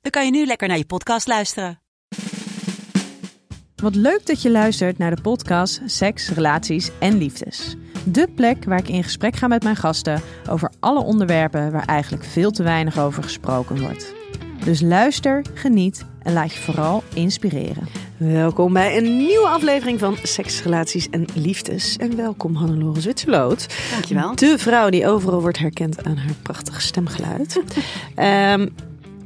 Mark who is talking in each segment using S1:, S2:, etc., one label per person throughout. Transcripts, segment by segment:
S1: dan kan je nu lekker naar je podcast luisteren.
S2: Wat leuk dat je luistert naar de podcast Seks, Relaties en Liefdes. De plek waar ik in gesprek ga met mijn gasten over alle onderwerpen waar eigenlijk veel te weinig over gesproken wordt. Dus luister, geniet en laat je vooral inspireren. Welkom bij een nieuwe aflevering van Seks, Relaties en Liefdes. En welkom Hannelore Zwitserloot.
S1: Dankjewel.
S2: De vrouw die overal wordt herkend aan haar prachtige stemgeluid. Ehm,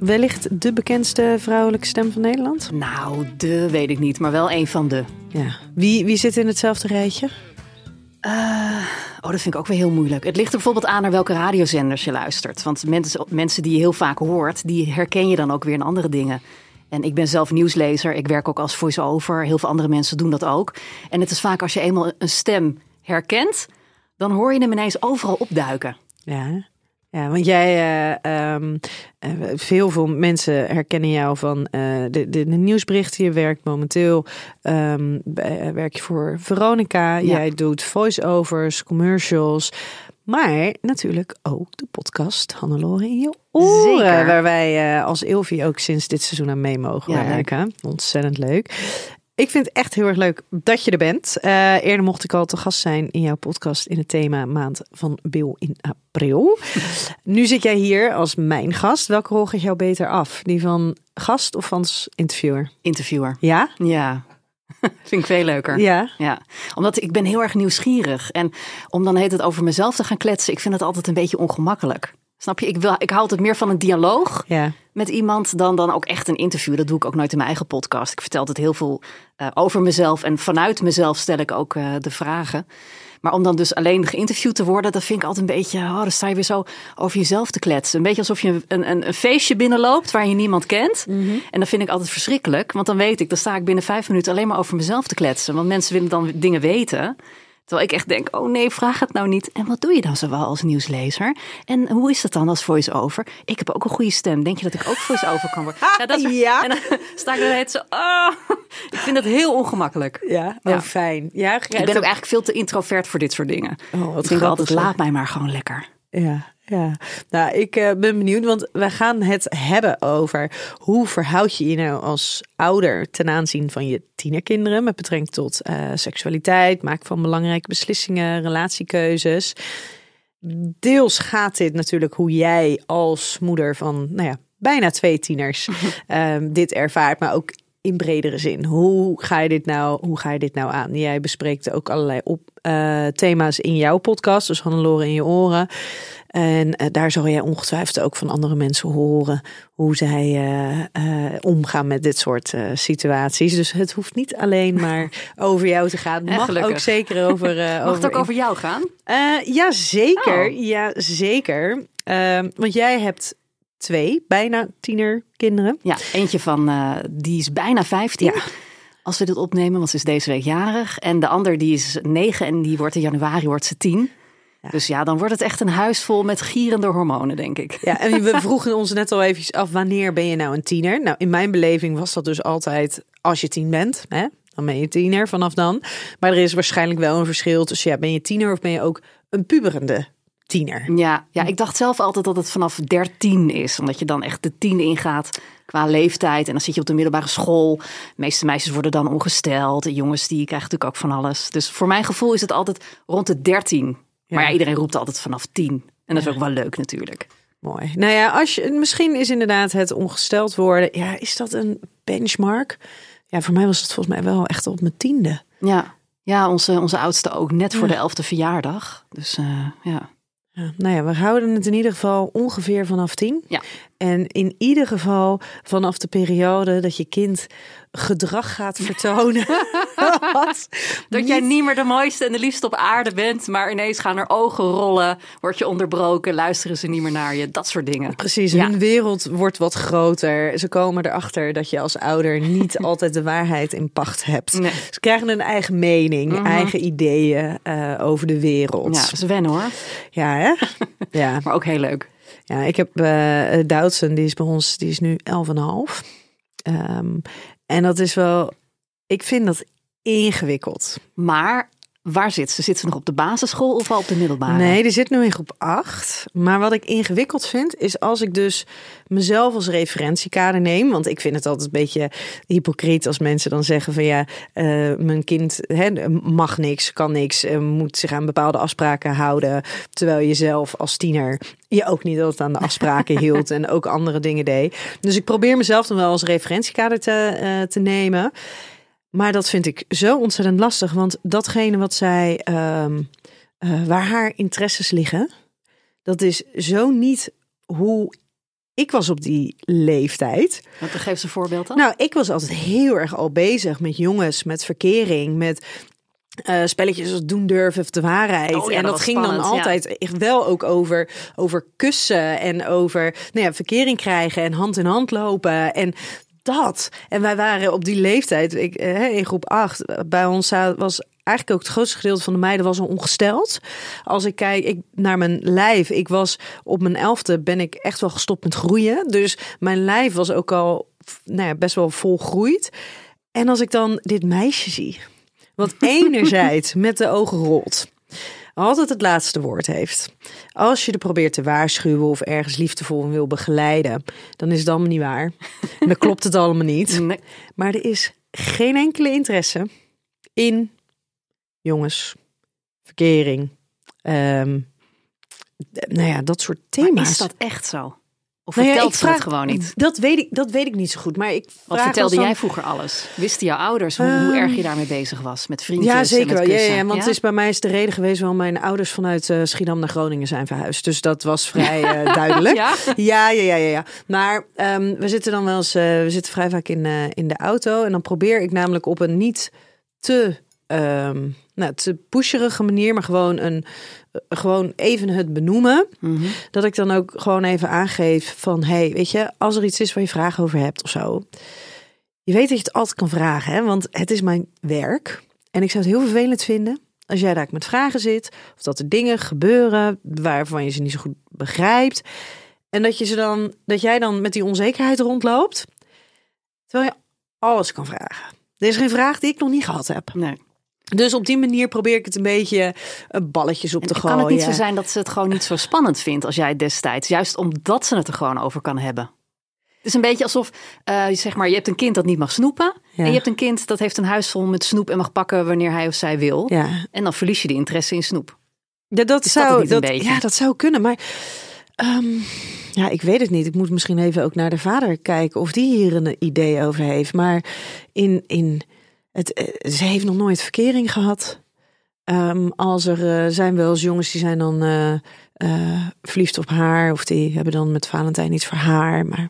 S2: wellicht de bekendste vrouwelijke stem van Nederland?
S1: Nou, de weet ik niet, maar wel een van de.
S2: Ja. Wie, wie zit in hetzelfde rijtje?
S1: Oh, dat vind ik ook weer heel moeilijk. Het ligt er bijvoorbeeld aan naar welke radiozenders je luistert. Want mensen, mensen die je heel vaak hoort, die herken je dan ook weer in andere dingen. En ik ben zelf nieuwslezer. Ik werk ook als voice-over. Heel veel andere mensen doen dat ook. En het is vaak als je eenmaal een stem herkent, dan hoor je hem ineens overal opduiken.
S2: Ja, ja want jij, eh, veel, veel mensen herkennen jou van eh, de, de, de nieuwsberichten. Je werkt momenteel, bij- werk je voor Veronica. Jij doet voice-overs, commercials. Maar natuurlijk ook de podcast Hannelore in je oren.
S1: Zeker.
S2: Waar wij als Ilvi ook sinds dit seizoen aan mee mogen
S1: Ja,
S2: werken. Ontzettend leuk. Ik vind het echt heel erg leuk dat je er bent. Eh, eerder mocht ik al te gast zijn in jouw podcast in het thema Maand van Bill in april. nu zit jij hier als mijn gast. Welke rol gaat jou beter af? Die van gast of van interviewer?
S1: Interviewer.
S2: Ja?
S1: Ja, vind ik veel leuker.
S2: Ja.
S1: Ja, omdat ik ben heel erg nieuwsgierig. En om dan heet het over mezelf te gaan kletsen, ik vind het altijd een beetje ongemakkelijk. Snap je? Ik, wil, ik hou altijd meer van een dialoog
S2: Ja.
S1: Met iemand dan, dan ook echt een interview. Dat doe ik ook nooit in mijn eigen podcast. Ik vertel het heel veel eh, over mezelf en vanuit mezelf stel ik ook eh, de vragen. Maar om dan dus alleen geïnterviewd te worden, dat vind ik altijd een beetje, oh, dan sta je weer zo over jezelf te kletsen. Een beetje alsof je een, een, een feestje binnenloopt waar je niemand kent. En dat vind ik altijd verschrikkelijk, want dan weet ik, dan sta ik binnen vijf minuten alleen maar over mezelf te kletsen. Want mensen willen dan dingen weten. Terwijl ik echt denk, oh nee, vraag het nou niet. En wat doe je dan zoal als nieuwslezer? En hoe is dat dan als voice-over? Ik heb ook een goede stem. Denk je dat ik ook voice-over kan worden? Ja, dat is,
S2: Ja.
S1: En dan sta ik er net zo, ah. Ik vind dat heel ongemakkelijk.
S2: Ja,
S1: Ja.
S2: oh, fijn. Ja,
S1: Ik ben ook eigenlijk veel te introvert voor dit soort dingen.
S2: Oh, wat
S1: ik denk altijd, laat mij maar gewoon lekker.
S2: Ja, ja. Nou, ik eh, ben benieuwd, want we gaan het hebben over hoe verhoud je je nou als ouder ten aanzien van je tienerkinderen met betrekking tot eh, seksualiteit, maken van belangrijke beslissingen, relatiekeuzes. Deels gaat dit natuurlijk hoe jij als moeder van, nou ja, bijna twee tieners ehm, dit ervaart, maar ook in bredere zin. Hoe ga je dit nou, hoe ga je dit nou aan? Jij bespreekt ook allerlei op, eh, thema's in jouw podcast, dus Hannelore in je oren. En eh, daar zal jij ongetwijfeld ook van andere mensen horen hoe zij eh, omgaan met dit soort situaties. Dus het hoeft niet alleen maar over jou te gaan. Het mag
S1: gelukkig.
S2: ook zeker over.
S1: Mag het ook
S2: in-
S1: over jou gaan?
S2: ja, zeker.
S1: Oh.
S2: Ja, zeker. Ehm, want jij hebt twee bijna tienerkinderen.
S1: Ja, eentje van, eh, die is bijna 15.
S2: Ja.
S1: Als we dit opnemen, want ze is deze week jarig. En de ander die is 9 en die wordt in januari wordt ze 10. Dus ja, dan wordt het echt een huis vol met gierende hormonen, denk ik.
S2: Ja, en we vroegen ons net al eventjes af, wanneer ben je nou een tiener? Nou, in mijn beleving was dat dus altijd als je tien bent. Hè? Dan ben je tiener vanaf dan. Maar er is waarschijnlijk wel een verschil tussen, ja, ben je tiener of ben je ook een puberende tiener?
S1: Ja, ja, ik dacht zelf altijd dat het vanaf 13 is. Omdat je dan echt de 10 ingaat qua leeftijd. En dan zit je op de middelbare school. De meeste meisjes worden dan ongesteld. De jongens die krijgen natuurlijk ook van alles. Dus voor mijn gevoel is het altijd rond de 13. Maar ja, iedereen roept altijd vanaf 10. En dat is ook wel leuk natuurlijk.
S2: Mooi. Nou ja, als je, misschien is inderdaad het ongesteld worden, ja, is dat een benchmark? Ja, voor mij was het volgens mij wel echt op mijn tiende.
S1: Ja, ja onze, onze oudste ook net voor de 11e verjaardag. Dus eh, ja.
S2: Nou ja, we houden het in ieder geval ongeveer vanaf tien.
S1: Ja.
S2: En in ieder geval vanaf de periode dat je kind gedrag gaat vertonen.
S1: Dat jij niet meer de mooiste en de liefste op aarde bent, maar ineens gaan er ogen rollen, word je onderbroken, luisteren ze niet meer naar je, dat soort dingen.
S2: Precies,
S1: Ja.
S2: hun wereld wordt wat groter. Ze komen erachter dat je als ouder niet altijd de waarheid in pacht hebt.
S1: Nee.
S2: Ze krijgen een eigen mening, eigen ideeën eh, over de wereld.
S1: Ja, is wennen hoor,
S2: Ja, hè? ja.
S1: maar ook heel leuk.
S2: Ja, ik heb eh Doutzen, die is bij ons, die is nu 11,5. Ehm en dat is wel, ik vind dat ingewikkeld.
S1: Maar waar zit ze? Zit ze nog op de basisschool of al op de middelbare?
S2: Nee, die zit nu in groep 8. Maar wat ik ingewikkeld vind, is als ik dus mezelf als referentiekader neem. Want ik vind het altijd een beetje hypocriet als mensen dan zeggen van ja, eh, mijn kind hè, mag niks, kan niks, eh, moet zich aan bepaalde afspraken houden. Terwijl je zelf als tiener je ook niet altijd aan de afspraken hield en ook andere dingen deed. Dus ik probeer mezelf dan wel als referentiekader te, eh, te nemen. Maar dat vind ik zo ontzettend lastig. Want datgene wat zij, ehm, eh, waar haar interesses liggen, dat is zo niet hoe ik was op die leeftijd.
S1: Want dan geef ze een voorbeeld dan.
S2: Nou, ik was altijd heel erg al bezig met jongens, met verkering, met eh, spelletjes als doen durven of de waarheid.
S1: Oh ja,
S2: en
S1: dat
S2: ging dan
S1: ja.
S2: altijd echt wel ook over, over kussen en over nou ja, verkering krijgen en hand in hand lopen en dat. En wij waren op die leeftijd, ik, eh, in groep 8, bij ons was eigenlijk ook het grootste gedeelte van de meiden was al ongesteld. Als ik kijk ik, naar mijn lijf, ik was op mijn elfde ben ik echt wel gestopt met groeien. Dus mijn lijf was ook al nou ja, best wel volgroeid. En als ik dan dit meisje zie, wat enerzijds met de ogen rolt, altijd het laatste woord heeft. Als je er probeert te waarschuwen of ergens liefdevol wil begeleiden, dan is het allemaal niet waar. En dan klopt het allemaal niet.
S1: Nee.
S2: Maar er is geen enkele interesse in jongens, verkering, ehm, nou ja, dat soort
S1: Maar
S2: thema's.
S1: is dat echt zo? Of
S2: Nou ja,
S1: vertelt
S2: ik
S1: ze het
S2: vraag-
S1: gewoon niet?
S2: Dat weet ik, dat weet ik niet zo goed. Maar ik
S1: Wat
S2: vraag
S1: vertelde
S2: dan-
S1: jij vroeger alles? Wisten jouw ouders hoe, hoe
S2: Ehm,
S1: erg je daarmee bezig was? Met vriendjes
S2: Ja,
S1: en
S2: zeker
S1: met
S2: wel. Ja, ja, want
S1: Ja?
S2: het is bij mij is de reden geweest waarom mijn ouders vanuit eh, Schiedam naar Groningen zijn verhuisd. Dus dat was vrij eh, duidelijk.
S1: Ja?
S2: Ja, ja, ja, ja. Maar ehm, we zitten dan wel eens, eh, we zitten vrij vaak in, in de auto. En dan probeer ik namelijk op een niet te, ehm, nou, te pusherige manier, maar gewoon, een, gewoon even het benoemen.
S1: Mhm.
S2: Dat ik dan ook gewoon even aangeef van, hey, weet je, als er iets is waar je vragen over hebt of zo. Je weet dat je het altijd kan vragen, hè? want het is mijn werk. En ik zou het heel vervelend vinden als jij daar met vragen zit. Of dat er dingen gebeuren waarvan je ze niet zo goed begrijpt. En dat, je ze dan, dat jij dan met die onzekerheid rondloopt. Terwijl je alles kan vragen. Er is geen vraag die ik nog niet gehad heb.
S1: Nee.
S2: Dus op die manier probeer ik het een beetje eh, balletjes op
S1: En
S2: te gooien.
S1: kan het niet zo zijn dat ze het gewoon niet zo spannend vindt als jij het destijds? Juist omdat ze het er gewoon over kan hebben. Het is een beetje alsof, eh, zeg maar, je hebt een kind dat niet mag snoepen.
S2: Ja.
S1: En je hebt een kind dat heeft een huis vol met snoep en mag pakken wanneer hij of zij wil.
S2: Ja,
S1: En dan verlies je de interesse in snoep.
S2: Ja, dat
S1: Is
S2: zou dat,
S1: beetje?
S2: ja, dat zou kunnen, maar ehm, ja, ik weet het niet. Ik moet misschien even ook naar de vader kijken of die hier een idee over heeft. Maar in, in het, eh, ze heeft nog nooit verkering gehad. Ehm, als er eh, zijn wel eens jongens die zijn dan eh, verliefd op haar of die hebben dan met Valentijn iets voor haar, maar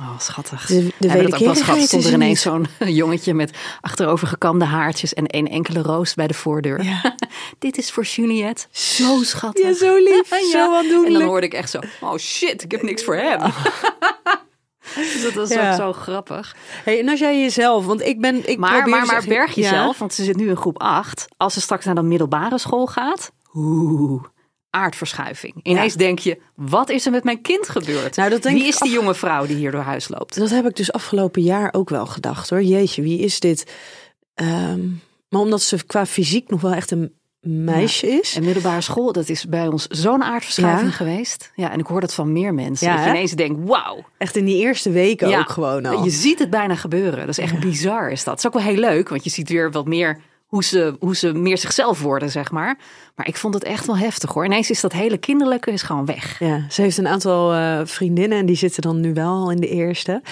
S1: Oh, schattig.
S2: de, de
S1: hebben dat ook wel eens gehad.
S2: wederkerigheid
S1: Stond er ineens zo'n jongetje met achterovergekamde haartjes en één enkele roos bij de voordeur.
S2: Ja.
S1: Dit is voor Juliette. Zo schattig.
S2: Ja, zo lief,
S1: Ja.
S2: zo aandoenlijk.
S1: En dan hoorde ik echt zo, oh shit, ik heb niks voor hem. dus dat was
S2: Ja.
S1: ook zo grappig.
S2: Hey, en als jij jezelf, want ik ben, ik
S1: Maar,
S2: probeer
S1: maar, maar
S2: zeg-
S1: berg
S2: Ja.
S1: jezelf, want ze zit nu in groep 8. Als ze straks naar de middelbare school gaat, oeh, aardverschuiving. Ineens denk je, wat is er met mijn kind gebeurd?
S2: Nou, dat denk
S1: Wie is die
S2: af-
S1: jonge vrouw die hier door huis loopt?
S2: Dat heb ik dus afgelopen jaar ook wel gedacht hoor. Jeetje, wie is dit? Ehm, maar omdat ze qua fysiek nog wel echt een meisje is.
S1: En middelbare school, dat is bij ons zo'n aardverschuiving
S2: Ja.
S1: geweest. Ja, en ik hoor dat van meer mensen.
S2: Ja,
S1: dat je ineens denkt, wauw.
S2: Echt in die eerste weken ook gewoon al.
S1: Je ziet het bijna gebeuren. Dat is echt bizar is dat. Het is ook wel heel leuk, want je ziet weer wat meer hoe ze, hoe ze meer zichzelf worden, zeg maar. Maar ik vond het echt wel heftig hoor. Ineens is dat hele kinderlijke is gewoon weg.
S2: Ja, ze heeft een aantal eh, vriendinnen en die zitten dan nu wel in de eerste.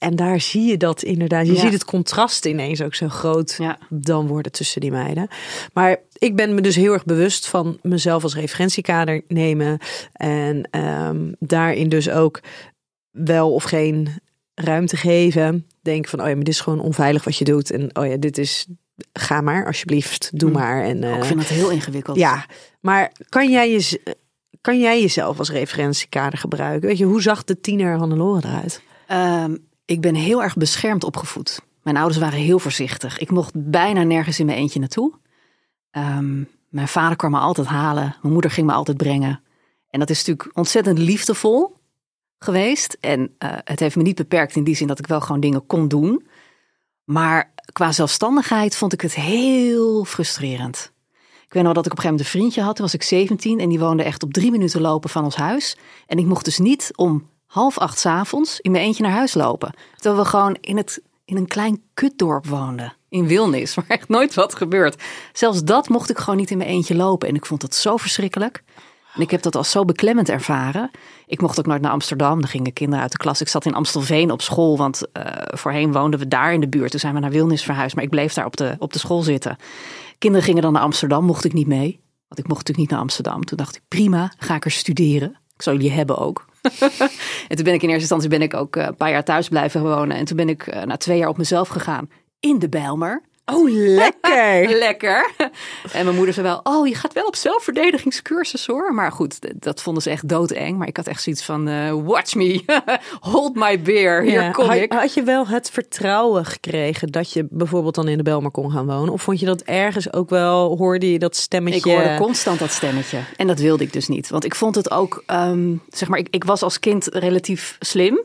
S2: En daar zie je dat inderdaad. Je
S1: Ja.
S2: ziet het contrast ineens ook zo groot
S1: Ja.
S2: dan worden tussen die meiden. Maar ik ben me dus heel erg bewust van mezelf als referentiekader nemen. En ehm, daarin dus ook wel of geen ruimte geven. Denk van, oh ja, maar dit is gewoon onveilig wat je doet. En oh ja, dit is ga maar, alsjeblieft, doe
S1: Hm.
S2: maar. En,
S1: Oh, ik
S2: eh,
S1: vind het heel ingewikkeld.
S2: ja, maar kan jij, je, kan jij jezelf als referentiekader gebruiken? Weet je, hoe zag de tiener Hannelore eruit?
S1: Ehm, ik ben heel erg beschermd opgevoed. Mijn ouders waren heel voorzichtig. Ik mocht bijna nergens in mijn eentje naartoe. Ehm, mijn vader kwam me altijd halen. Mijn moeder ging me altijd brengen. En dat is natuurlijk ontzettend liefdevol geweest. En eh, het heeft me niet beperkt in die zin dat ik wel gewoon dingen kon doen. Maar qua zelfstandigheid vond ik het heel frustrerend. Ik weet nog dat ik op een gegeven moment een vriendje had. Toen was ik 17 en die woonde echt op drie minuten lopen van ons huis. En ik mocht dus niet om half acht 's avonds in mijn eentje naar huis lopen. Terwijl we gewoon in, het, in een klein kutdorp woonden. In Wilnis, waar echt nooit wat gebeurt. Zelfs dat mocht ik gewoon niet in mijn eentje lopen. En ik vond dat zo verschrikkelijk. En ik heb dat als zo beklemmend ervaren. Ik mocht ook nooit naar Amsterdam. Dan gingen kinderen uit de klas. Ik zat in Amstelveen op school, want eh, voorheen woonden we daar in de buurt. Toen zijn we naar Wilnis verhuisd, maar ik bleef daar op de, op de school zitten. Kinderen gingen dan naar Amsterdam, mocht ik niet mee. Want ik mocht natuurlijk niet naar Amsterdam. Toen dacht ik, prima, ga ik er studeren. Ik zou jullie hebben ook. en toen ben ik in eerste instantie ben ik ook eh, een paar jaar thuis blijven wonen. En toen ben ik eh, na twee jaar op mezelf gegaan. In de Bijlmer.
S2: Oh, lekker.
S1: Lekker. En mijn moeder zei wel, oh, je gaat wel op zelfverdedigingscursus hoor. Maar goed, dat vonden ze echt doodeng. Maar ik had echt zoiets van, eh, watch me, hold my beer, hier
S2: Ja,
S1: kom
S2: had,
S1: ik.
S2: had je wel het vertrouwen gekregen dat je bijvoorbeeld dan in de Belmar kon gaan wonen? Of vond je dat ergens ook wel, hoorde je dat
S1: Ik
S2: stemmetje?
S1: hoorde constant dat stemmetje. En dat wilde ik dus niet. Want ik vond het ook, ehm, zeg maar, ik, ik was als kind relatief slim.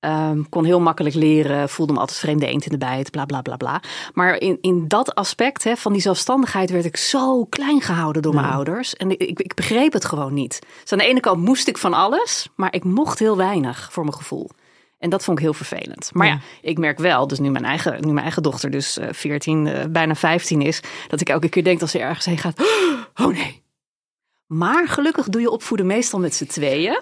S1: Ehm, kon heel makkelijk leren, voelde me altijd vreemde eend in de bijt, bla bla bla bla. Maar in, in dat aspect hè, van die zelfstandigheid werd ik zo klein gehouden door mijn ouders. En ik, ik, ik begreep het gewoon niet. Dus aan de ene kant moest ik van alles, maar ik mocht heel weinig voor mijn gevoel. En dat vond ik heel vervelend. Maar ja,
S2: Ja.
S1: ik merk wel, dus nu mijn eigen, nu mijn eigen dochter dus eh 14, eh, bijna 15 is, dat ik elke keer denk als ze ergens heen gaat, oh nee. Maar gelukkig doe je opvoeden meestal met z'n tweeën.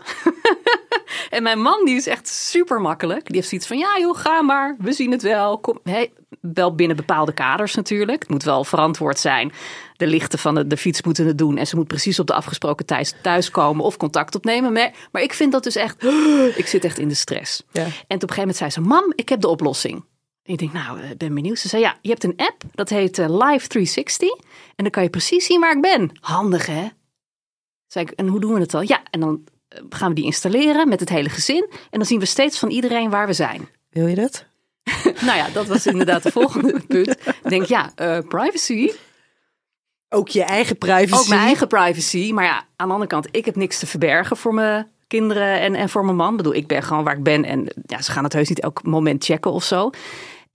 S1: en mijn man die is echt super makkelijk. Die heeft zoiets van, ja joh, ga maar, we zien het wel. Kom, hey, wel binnen bepaalde kaders natuurlijk. Het moet wel verantwoord zijn. De lichten van de, de fiets moeten het doen. En ze moet precies op de afgesproken tijd thuiskomen of contact opnemen. Maar, maar ik vind dat dus echt, ik zit echt in de stress.
S2: Ja.
S1: En op een gegeven moment zei ze, mam, ik heb de oplossing. En ik denk, nou, ik ben benieuwd. Ze zei, ja, je hebt een app, dat heet eh, Live 360. En dan kan je precies zien waar ik ben. Handig, hè? Zei ik, en hoe doen we het dan? Ja, en dan eh, gaan we die installeren met het hele gezin. En dan zien we steeds van iedereen waar we zijn.
S2: Wil je dat?
S1: nou ja, dat was inderdaad de volgende punt. Ik denk, ja, eh, privacy.
S2: Ook je eigen privacy.
S1: Ook mijn eigen privacy. Maar ja, aan de andere kant, ik heb niks te verbergen voor mijn kinderen en, en voor mijn man. Ik bedoel, ik ben gewoon waar ik ben. En ja, ze gaan het heus niet elk moment checken of zo.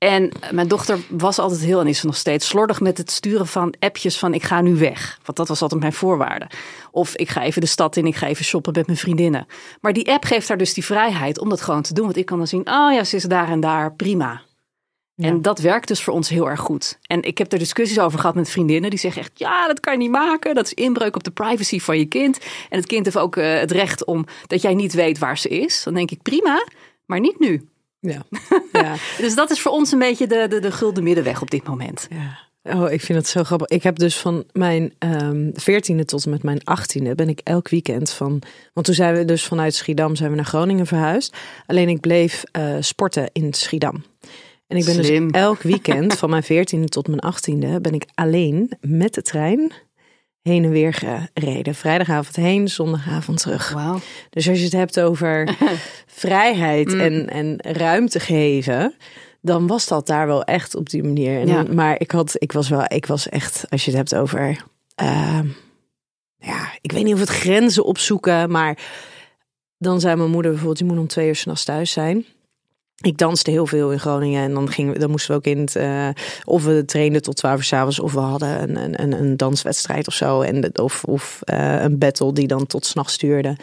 S1: En mijn dochter was altijd heel, en is nog steeds, slordig met het sturen van appjes van ik ga nu weg. Want dat was altijd mijn voorwaarde. Of ik ga even de stad in, ik ga even shoppen met mijn vriendinnen. Maar die app geeft haar dus die vrijheid om dat gewoon te doen. Want ik kan dan zien, oh ja, ze is daar en daar, prima.
S2: Ja.
S1: En dat werkt dus voor ons heel erg goed. En ik heb er discussies over gehad met vriendinnen. Die zeggen echt, ja, dat kan je niet maken. Dat is inbreuk op de privacy van je kind. En het kind heeft ook eh, het recht om dat jij niet weet waar ze is. Dan denk ik, prima, maar niet nu.
S2: Ja. ja.
S1: Dus dat is voor ons een beetje de, de, de gulden middenweg op dit moment.
S2: Ja. Oh, ik vind het zo grappig. Ik heb dus van mijn ehm veertiende tot en met mijn achttiende ben ik elk weekend van. Want toen zijn we dus vanuit Schiedam zijn we naar Groningen verhuisd. Alleen ik bleef eh, sporten in Schiedam. En ik ben
S1: Slim.
S2: dus elk weekend van mijn veertiende tot mijn achttiende ben ik alleen met de trein heen en weer gereden. Vrijdagavond heen, zondagavond terug. Dus als je het hebt over vrijheid
S1: Mm.
S2: en, en ruimte geven, dan was dat daar wel echt op die manier. En,
S1: Ja.
S2: Maar ik had, ik was wel, ik was echt, als je het hebt over, ehm, ja, ik weet niet of het grenzen opzoeken, maar dan zei mijn moeder bijvoorbeeld, je moet om twee uur s'nachts thuis zijn. Ik danste heel veel in Groningen en dan, gingen dan moesten we ook in het, eh, of we trainden tot twaalf uur s'avonds of we hadden een, een, een, danswedstrijd of zo. En, of of eh, een battle die dan tot s'nachts duurde.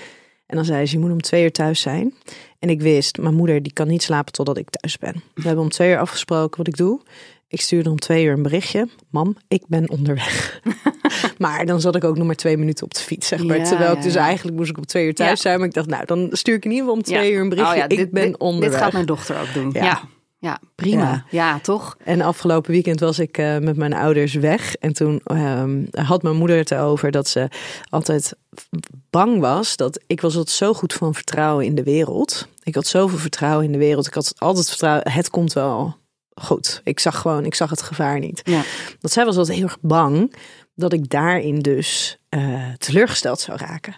S2: En dan zei ze, je moet om twee uur thuis zijn. En ik wist, mijn moeder die kan niet slapen totdat ik thuis ben. We hebben om twee uur afgesproken wat ik doe. Ik stuurde om twee uur een berichtje. Mam, ik ben onderweg. maar dan zat ik ook nog maar twee minuten op de fiets, zeg maar.
S1: Ja,
S2: Terwijl ik dus
S1: ja.
S2: eigenlijk moest ik om twee uur thuis zijn. Maar ik dacht, nou, dan stuur ik in ieder geval om twee uur een berichtje.
S1: Oh ja,
S2: ik
S1: dit-
S2: ben
S1: dit,
S2: onderweg.
S1: Dit gaat mijn dochter ook doen.
S2: Ja.
S1: Ja, prima.
S2: Ja.
S1: Ja. toch?
S2: En afgelopen weekend was ik eh, met mijn ouders weg. En toen ehm, had mijn moeder het erover dat ze altijd bang was. Dat ik was altijd zo goed van vertrouwen in de wereld. Ik had zoveel vertrouwen in de wereld. Ik had altijd vertrouwen, het komt wel goed. Ik zag gewoon, ik zag het gevaar niet.
S1: Ja.
S2: Dat zij was altijd heel erg bang dat ik daarin dus eh, teleurgesteld zou raken.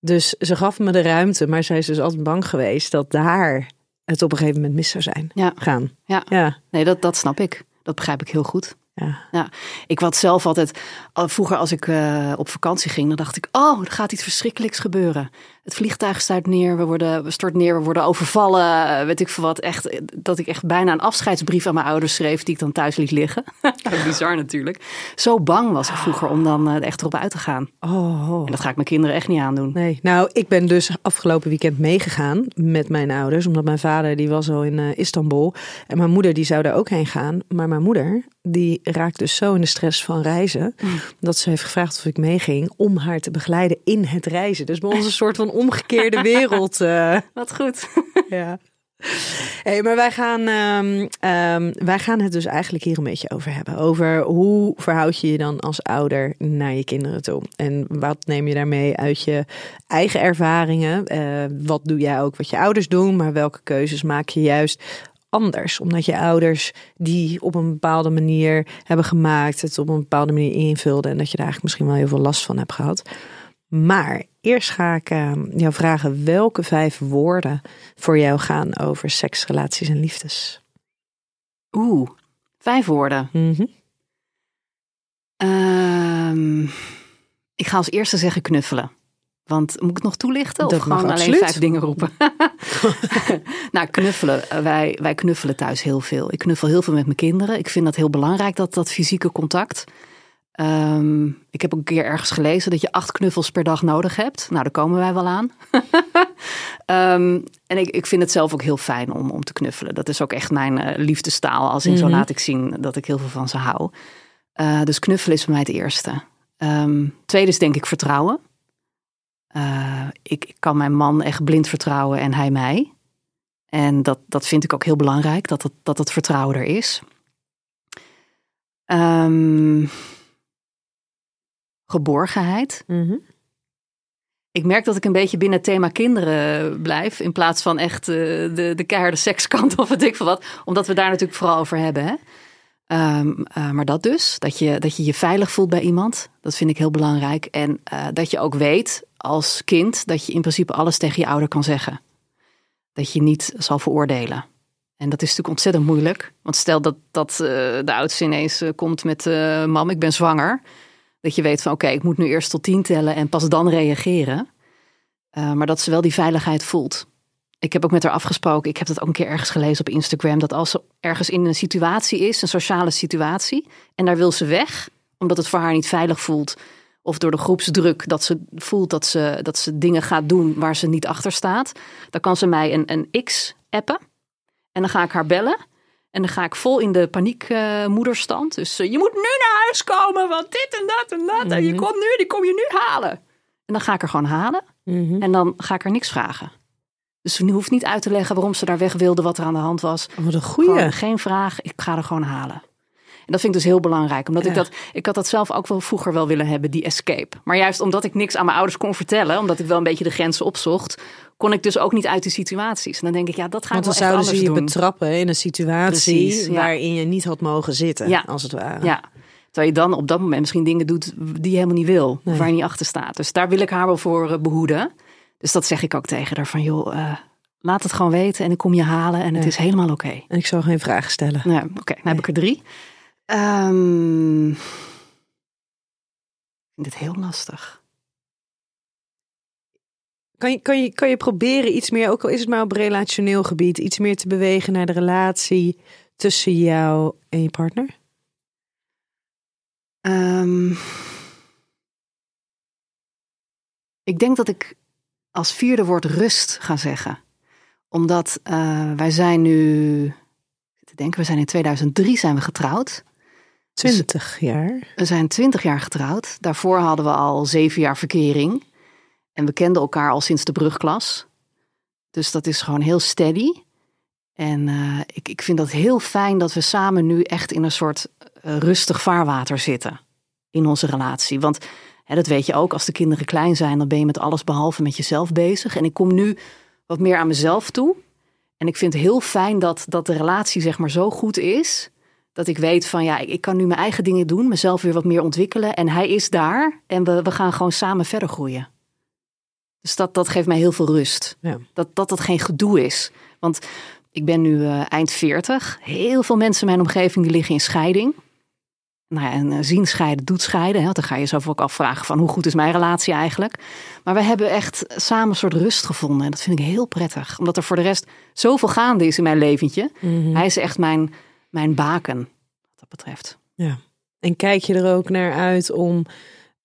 S2: Dus ze gaf me de ruimte, maar zij is dus altijd bang geweest dat daar het op een gegeven moment mis zou zijn
S1: Ja.
S2: gaan.
S1: Ja.
S2: Ja,
S1: Nee, dat, dat snap ik. Dat begrijp ik heel goed.
S2: ja.
S1: Ja, ik had zelf altijd, al vroeger als ik eh, op vakantie ging, dan dacht ik, oh, er gaat iets verschrikkelijks gebeuren. Het vliegtuig stuit neer, we, worden, we stort neer, we worden overvallen, eh, weet ik veel wat. Echt, dat ik echt bijna een afscheidsbrief aan mijn ouders schreef, die ik dan thuis liet liggen. Bizar natuurlijk. Zo bang was ik vroeger om dan eh, echt erop uit te gaan.
S2: Oh,
S1: En dat ga ik mijn kinderen echt niet aandoen.
S2: Nee, nou, ik ben dus afgelopen weekend meegegaan met mijn ouders, omdat mijn vader die was al in eh, Istanbul en mijn moeder die zou daar ook heen gaan. Maar mijn moeder die raakt dus zo in de stress van reizen dat ze heeft gevraagd of ik meeging om haar te begeleiden in het reizen. Dus bij ons een soort van omgekeerde wereld. eh,
S1: Wat goed.
S2: ja. Hey, maar wij gaan, ehm, ehm, wij gaan het dus eigenlijk hier een beetje over hebben. Over hoe verhoud je je dan als ouder naar je kinderen toe? En wat neem je daarmee uit je eigen ervaringen? Eh, wat doe jij ook wat je ouders doen? Maar welke keuzes maak je juist anders? Omdat je ouders die op een bepaalde manier hebben gemaakt, het op een bepaalde manier invulden. En dat je daar eigenlijk misschien wel heel veel last van hebt gehad. Maar eerst ga ik eh, jou vragen welke vijf woorden voor jou gaan over seks, relaties en liefdes.
S1: Oeh, vijf woorden.
S2: Mhm.
S1: Ehm, ik ga als eerste zeggen knuffelen. Want moet ik het nog toelichten? Of gewoon alleen
S2: absoluut.
S1: vijf dingen roepen? nou, knuffelen. Eh, Wij, wij knuffelen thuis heel veel. Ik knuffel heel veel met mijn kinderen. Ik vind dat heel belangrijk, dat, dat fysieke contact. Ehm, ik heb een keer ergens gelezen dat je acht knuffels per dag nodig hebt. Nou, daar komen wij wel aan. Ehm, en ik, ik vind het zelf ook heel fijn om, om te knuffelen. Dat is ook echt mijn eh, liefdestaal. Als in zo
S2: Mhm.
S1: laat ik zien dat ik heel veel van ze hou. Eh, dus knuffelen is voor mij het eerste. Ehm, tweede is denk ik vertrouwen. Eh, ik, ik kan mijn man echt blind vertrouwen en hij mij. En dat, dat vind ik ook heel belangrijk, dat het, dat het vertrouwen er is. Ehm, geborgenheid.
S2: Mhm.
S1: Ik merk dat ik een beetje binnen het thema kinderen blijf. In plaats van echt eh, de, de keiharde sekskant of weet ik veel wat. Omdat we daar natuurlijk vooral over hebben. Hè? Ehm, eh, maar dat dus. Dat je, dat je je veilig voelt bij iemand. Dat vind ik heel belangrijk. En eh, dat je ook weet als kind dat je in principe alles tegen je ouder kan zeggen. Dat je niet zal veroordelen. En dat is natuurlijk ontzettend moeilijk. Want stel dat, dat de oudste ineens komt met... mam, ik ben zwanger. Dat je weet van oké, ik moet nu eerst tot tien tellen en pas dan reageren. Eh, maar dat ze wel die veiligheid voelt. Ik heb ook met haar afgesproken, ik heb dat ook een keer ergens gelezen op Instagram, dat als ze ergens in een situatie is, een sociale situatie, en daar wil ze weg, omdat het voor haar niet veilig voelt, of door de groepsdruk dat ze voelt dat ze, dat ze dingen gaat doen waar ze niet achter staat, dan kan ze mij een, een X appen. En dan ga ik haar bellen. En dan ga ik vol in de paniekmoederstand. dus eh, je moet nu naar huis komen, want dit en dat en dat. En je
S2: Mhm.
S1: komt nu, die kom je nu halen. En dan ga ik er gewoon halen.
S2: Mhm.
S1: En dan ga ik er niks vragen. Dus ze hoeft niet uit te leggen waarom ze daar weg wilde, wat er aan de hand was.
S2: Wat een goeie.
S1: Gewoon geen vraag, ik ga er gewoon halen. En dat vind ik dus heel belangrijk. Omdat ik dat, ik had dat zelf ook wel vroeger wel willen hebben, die escape. Maar juist omdat ik niks aan mijn ouders kon vertellen, omdat ik wel een beetje de grenzen opzocht, kon ik dus ook niet uit die situaties. En dan denk ik, ja, dat ga
S2: Want dan
S1: ik wel echt
S2: zouden ze
S1: anders
S2: je betrappen in een situatie
S1: Precies, ja.
S2: waarin je niet had mogen zitten,
S1: Ja.
S2: als het ware.
S1: Ja. Terwijl je dan op dat moment misschien dingen doet die je helemaal niet wil.
S2: Nee.
S1: Waar je niet achter staat. Dus daar wil ik haar wel voor eh, behoeden. Dus dat zeg ik ook tegen haar. Van joh, eh, laat het gewoon weten en ik kom je halen. En het
S2: Ja.
S1: is helemaal oké.
S2: En ik zal geen vragen stellen.
S1: Nou, oké, dan heb ik er drie. Ehm, ik vind dit heel lastig.
S2: Kan je, kan, je, kan je proberen iets meer, ook al is het maar op relationeel gebied, iets meer te bewegen naar de relatie tussen jou en je partner?
S1: Ehm, ik denk dat ik als vierde woord rust ga zeggen. Omdat eh, wij zijn nu, te denken, we zijn in 2003 zijn we getrouwd.
S2: Twintig jaar.
S1: We zijn twintig jaar getrouwd. Daarvoor hadden we al zeven jaar verkering. En we kenden elkaar al sinds de brugklas. Dus dat is gewoon heel steady. En eh, ik, ik vind dat heel fijn dat we samen nu echt in een soort eh, rustig vaarwater zitten. In onze relatie. Want hè, dat weet je ook, als de kinderen klein zijn, dan ben je met alles behalve met jezelf bezig. En ik kom nu wat meer aan mezelf toe. En ik vind het heel fijn dat, dat de relatie zeg maar zo goed is. Dat ik weet van ja, ik, ik kan nu mijn eigen dingen doen, mezelf weer wat meer ontwikkelen. En hij is daar en we, we gaan gewoon samen verder groeien. Dus dat, dat geeft mij heel veel rust.
S2: Ja.
S1: Dat, dat het geen gedoe is. Want ik ben nu eh, eind 40. Heel veel mensen in mijn omgeving die liggen in scheiding. Nou ja, en eh, zien scheiden doet scheiden. Hè? Dan ga je jezelf ook afvragen van hoe goed is mijn relatie eigenlijk. Maar we hebben echt samen een soort rust gevonden. En dat vind ik heel prettig. Omdat er voor de rest zoveel gaande is in mijn leventje. Hij is echt mijn, mijn baken wat dat betreft.
S2: Ja. En kijk je er ook naar uit om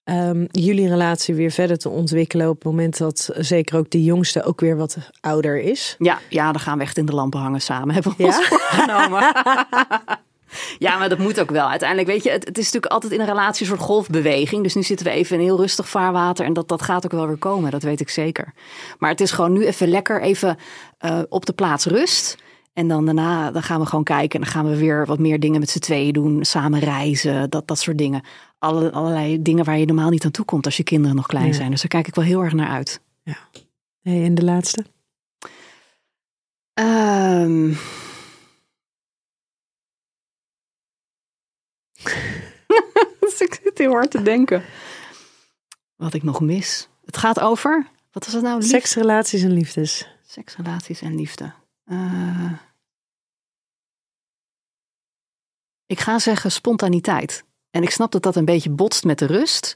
S2: ehm, jullie relatie weer verder te ontwikkelen op het moment dat zeker ook de jongste ook weer wat ouder is?
S1: Ja, ja, dan gaan we echt in de lampen hangen samen. Hebben we
S2: Ja?
S1: ons voorgenomen. ja, maar dat moet ook wel. Uiteindelijk, weet je, het, het is natuurlijk altijd in een relatie een soort golfbeweging. Dus nu zitten we even in heel rustig vaarwater. En dat, dat gaat ook wel weer komen, dat weet ik zeker. Maar het is gewoon nu even lekker even eh, op de plaats rust. En dan daarna dan gaan we gewoon kijken. En dan gaan we weer wat meer dingen met z'n tweeën doen. Samen reizen, dat, dat soort dingen. Alle, allerlei dingen waar je normaal niet aan toe komt als je kinderen nog klein
S2: Ja.
S1: zijn. Dus daar kijk ik wel heel erg naar uit.
S2: Hey, en de laatste?
S1: Ehm. dus ik zit heel hard te denken. Wat ik nog mis. Het gaat over. Wat was het nou? Lief-
S2: Seks, relaties en liefdes.
S1: Seks, relaties en liefde. Eh. ik ga zeggen spontaniteit. En ik snap dat dat een beetje botst met de rust.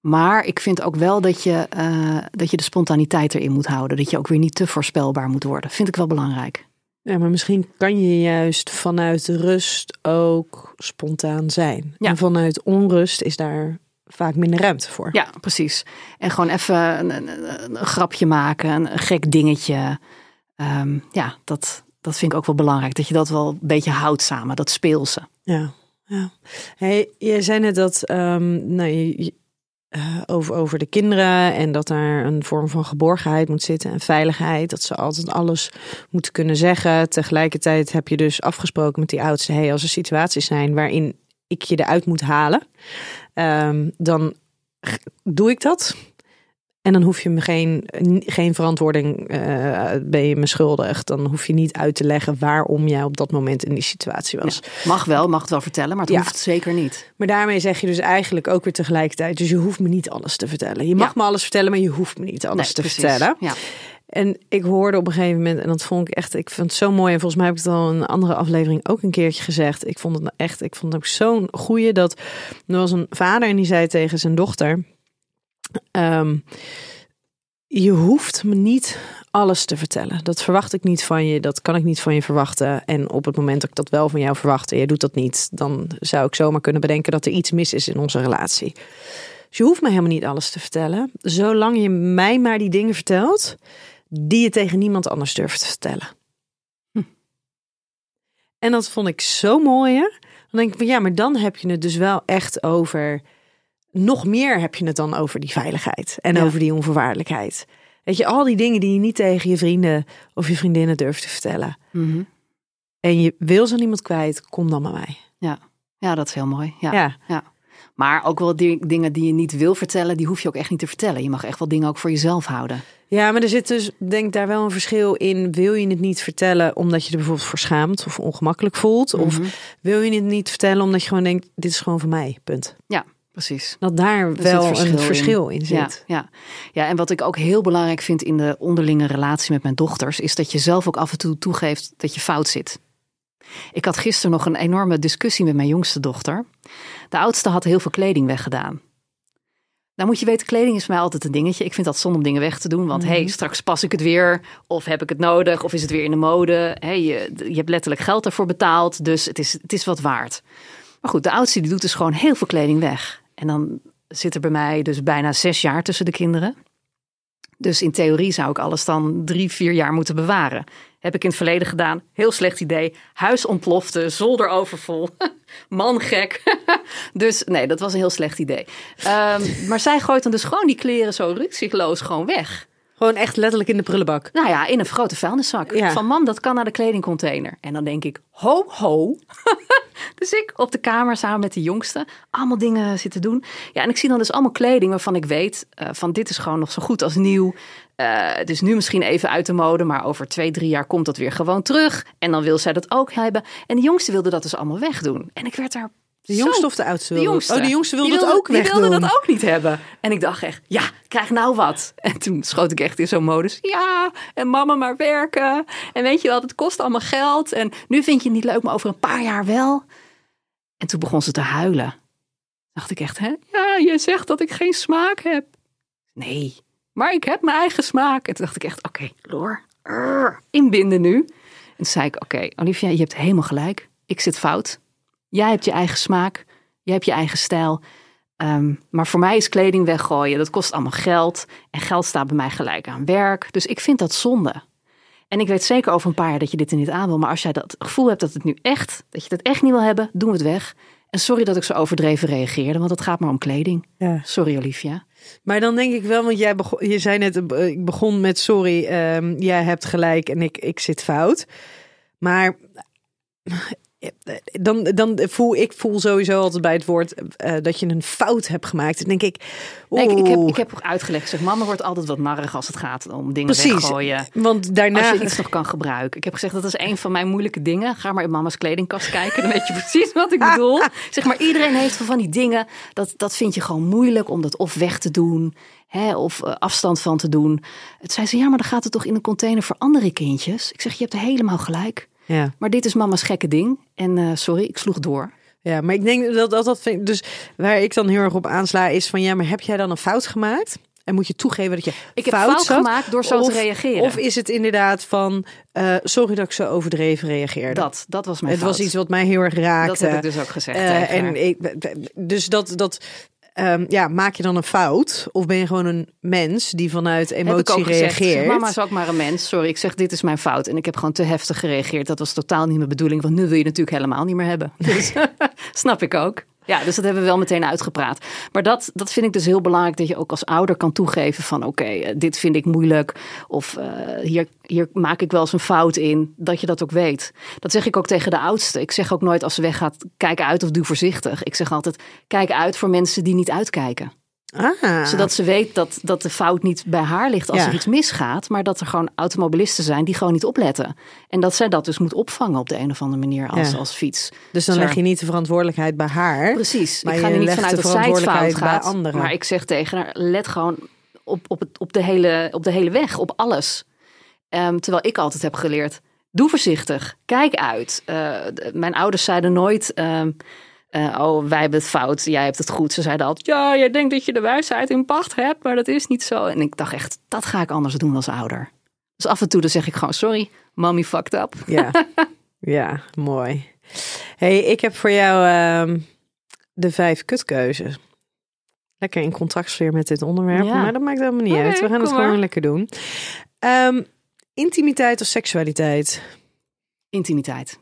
S1: Maar ik vind ook wel dat je, eh, dat je de spontaniteit erin moet houden. Dat je ook weer niet te voorspelbaar moet worden. Vind ik wel belangrijk.
S2: Ja, maar misschien kan je juist vanuit de rust ook spontaan zijn.
S1: Ja.
S2: En vanuit onrust is daar vaak minder ruimte voor.
S1: Ja, precies. En gewoon even een, een- een- een grapje maken, een, een gek dingetje. Ehm, ja, dat, dat vind ik ook wel belangrijk. Dat je dat wel een beetje houdt samen, dat speelse.
S2: Ja, ja. Hey, je zei net dat ehm, nou, eh, over, over de kinderen en dat daar een vorm van geborgenheid moet zitten en veiligheid. Dat ze altijd alles moeten kunnen zeggen. Tegelijkertijd heb je dus afgesproken met die oudste: hey, als er situaties zijn waarin ik je eruit moet halen, ehm, dan doe ik dat. En dan hoef je me geen, geen verantwoording, eh, ben je me schuldig. Dan hoef je niet uit te leggen waarom jij op dat moment in die situatie was.
S1: Mag wel, mag het wel vertellen, maar het
S2: Ja.
S1: hoeft zeker niet.
S2: Maar daarmee zeg je dus eigenlijk ook weer tegelijkertijd: dus je hoeft me niet alles te vertellen. Je mag
S1: Ja.
S2: me alles vertellen, maar je hoeft me niet alles
S1: Nee,
S2: te
S1: precies.
S2: vertellen.
S1: Ja.
S2: En ik hoorde op een gegeven moment, en dat vond ik echt, ik vond het zo mooi. En volgens mij heb ik het al in een andere aflevering ook een keertje gezegd. Ik vond het nou echt, ik vond het ook zo'n goeie dat er was een vader en die zei tegen zijn dochter: ehm, Je hoeft me niet alles te vertellen. Dat verwacht ik niet van je. Dat kan ik niet van je verwachten. En op het moment dat ik dat wel van jou verwacht en je doet dat niet, dan zou ik zomaar kunnen bedenken dat er iets mis is in onze relatie. Dus je hoeft me helemaal niet alles te vertellen. Zolang je mij maar die dingen vertelt die je tegen niemand anders durft te vertellen.
S1: Hm.
S2: En dat vond ik zo mooi. Hè? Dan denk ik van ja, maar dan heb je het dus wel echt over. Nog meer heb je het dan over die veiligheid en
S1: Ja.
S2: over die onvoorwaardelijkheid. Weet je, al die dingen die je niet tegen je vrienden of je vriendinnen durft te vertellen.
S1: Mhm.
S2: En je wil ze aan iemand kwijt, kom dan bij mij.
S1: ja, dat is heel mooi. Ja.
S2: Ja,
S1: Maar ook wel die, dingen die je niet wil vertellen, die hoef je ook echt niet te vertellen. Je mag echt wel dingen ook voor jezelf houden.
S2: Ja, maar er zit dus, denk ik, daar wel een verschil in. Wil je het niet vertellen omdat je er bijvoorbeeld voor schaamt of ongemakkelijk voelt? Of
S1: Mhm.
S2: wil je het niet vertellen omdat je gewoon denkt, dit is gewoon voor mij, punt.
S1: Precies.
S2: Dat daar wel
S1: verschil
S2: een verschil in,
S1: Ja,
S2: zit.
S1: ja. ja, en wat ik ook heel belangrijk vind in de onderlinge relatie met mijn dochters, is dat je zelf ook af en toe toegeeft dat je fout zit. Ik had gisteren nog een enorme discussie met mijn jongste dochter. De oudste had heel veel kleding weggedaan. Nou moet je weten, kleding is voor mij altijd een dingetje. Ik vind dat zonde om dingen weg te doen. Want
S2: Mhm.
S1: hey, straks pas ik het weer. Of heb ik het nodig? Of is het weer in de mode? Hey, je, je hebt letterlijk geld ervoor betaald. Dus het is, het is wat waard. Maar goed, de oudste die doet dus gewoon heel veel kleding weg. En dan zit er bij mij dus bijna zes jaar tussen de kinderen. Dus in theorie zou ik alles dan drie, vier jaar moeten bewaren. Heb ik in het verleden gedaan. Heel slecht idee. Huis ontplofte, zolder overvol. Man gek. dus nee, dat was een heel slecht idee. Ehm, maar zij gooit dan dus gewoon die kleren zo rukzichtloos gewoon weg.
S2: Gewoon echt letterlijk in de prullenbak.
S1: Nou ja, in een grote vuilniszak.
S2: Ja.
S1: Van mam, dat kan naar de kledingcontainer. En dan denk ik, ho, ho. dus ik op de kamer samen met de jongste allemaal dingen zitten doen. Ja, en ik zie dan dus allemaal kleding waarvan ik weet... eh, van dit is gewoon nog zo goed als nieuw. Eh, het is nu misschien even uit de mode, maar over twee, drie jaar komt dat weer gewoon terug. En dan wil zij dat ook hebben. En de jongste wilde dat dus allemaal wegdoen. En ik werd daar
S2: De jongste
S1: zo-
S2: of de oudste?
S1: de jongste.
S2: Oh, de jongste wilde
S1: Die
S2: het ook
S1: die
S2: wegdoen.
S1: wilde dat ook niet hebben. En ik dacht echt, ja, krijg nou wat. En toen schoot ik echt in zo'n modus. Ja, en mama maar werken. En weet je wel, het kost allemaal geld. En nu vind je het niet leuk, maar over een paar jaar wel. En toen begon ze te huilen. Dacht ik echt, hè? Ja, je zegt dat ik geen smaak heb. Nee, maar ik heb mijn eigen smaak. En toen dacht ik echt, oké, Loor, arr, inbinden nu. En toen zei ik, oké, Olivia, je hebt helemaal gelijk. Ik zit fout. Jij hebt je eigen smaak. Jij hebt je eigen stijl. Ehm, maar voor mij is kleding weggooien. Dat kost allemaal geld. En geld staat bij mij gelijk aan werk. Dus ik vind dat zonde. En ik weet zeker over een paar jaar dat je dit er niet aan wil. Maar als jij dat gevoel hebt dat het nu echt, dat je het echt niet wil hebben, doen we het weg. En sorry dat ik zo overdreven reageerde, want het gaat maar om kleding.
S2: Ja.
S1: Sorry Olivia.
S2: Maar dan denk ik wel, want jij begon, je zei net, eh, ik begon met sorry, ehm, jij hebt gelijk en ik, ik zit fout. Maar dan, dan voel ik voel sowieso altijd bij het woord eh, dat je een fout hebt gemaakt. Dan denk ik,
S1: Nee, ik, ik, heb, ik heb uitgelegd, zeg, mama wordt altijd wat narrig als het gaat om dingen
S2: Precies.
S1: weggooien.
S2: want daarna
S1: Als je iets nog kan gebruiken. Ik heb gezegd, dat is een van mijn moeilijke dingen. Ga maar in mama's kledingkast kijken, dan weet je precies wat ik bedoel. Zeg maar, iedereen heeft van die dingen, dat, dat vind je gewoon moeilijk om dat of weg te doen, hè, of eh, afstand van te doen. Het zei ze, ja, maar dan gaat het toch in een container voor andere kindjes? Ik zeg, je hebt helemaal gelijk.
S2: Ja.
S1: Maar dit is mama's gekke ding. En eh, sorry, ik sloeg door.
S2: Ja, maar ik denk dat dat, dat vind, dus waar ik dan heel erg op aansla is van ja, maar heb jij dan een fout gemaakt? En moet je toegeven dat je
S1: Ik heb
S2: fout,
S1: fout
S2: zat?
S1: gemaakt door zo
S2: Of-
S1: te reageren.
S2: Of is het inderdaad van eh, sorry dat ik zo overdreven reageerde?
S1: dat, dat was mijn
S2: het was
S1: fout.
S2: iets wat mij heel erg raakte.
S1: Dat heb ik dus ook gezegd
S2: Eh, en ik, dus dat, dat ehm, ja, maak je dan een fout? Of ben je gewoon een mens die vanuit emotie
S1: ook gezegd.
S2: Reageert?
S1: Mama is ook maar een mens. Sorry, ik zeg dit is mijn fout. En ik heb gewoon te heftig gereageerd. Dat was totaal niet mijn bedoeling. Want nu wil je natuurlijk helemaal niet meer hebben. Dus snap ik ook. Ja, dus dat hebben we wel meteen uitgepraat. Maar dat, dat vind ik dus heel belangrijk. Dat je ook als ouder kan toegeven van oké, eh, dit vind ik moeilijk. Of eh, hier, hier maak ik wel eens een fout in. Dat je dat ook weet. Dat zeg ik ook tegen de oudste. Ik zeg ook nooit als ze weggaat, kijk uit of doe voorzichtig. Ik zeg altijd, kijk uit voor mensen die niet uitkijken
S2: Ah,
S1: zodat ze weet dat, dat de fout niet bij haar ligt als
S2: Ja.
S1: er iets misgaat. Maar dat er gewoon automobilisten zijn die gewoon niet opletten. En dat zij dat dus moet opvangen op de een of andere manier als,
S2: Ja.
S1: als fiets.
S2: dus dan
S1: Zo.
S2: leg je niet de verantwoordelijkheid bij haar.
S1: Precies.
S2: Maar
S1: ik ga
S2: je
S1: er niet vanuit
S2: de
S1: dat zij het fout
S2: verantwoordelijkheid bij
S1: gaat.
S2: anderen.
S1: Maar ik zeg tegen haar, let gewoon op, op, het, op, de, hele, op de hele weg, op alles. Ehm, terwijl ik altijd heb geleerd, doe voorzichtig, kijk uit. Eh, mijn ouders zeiden nooit... ehm, eh, oh, wij hebben het fout, jij hebt het goed. Ze zeiden altijd, ja, jij denkt dat je de wijsheid in pacht hebt, maar dat is niet zo. En ik dacht echt, dat ga ik anders doen als ouder. Dus af en toe dan zeg ik gewoon, sorry, mommy fucked up.
S2: Ja, ja mooi. hey, ik heb voor jou ehm, de vijf kutkeuzes. Lekker in contrastsfeer met dit onderwerp,
S1: Ja.
S2: maar dat maakt helemaal niet uit. We gaan het gewoon lekker doen. Ehm, intimiteit of seksualiteit?
S1: Intimiteit.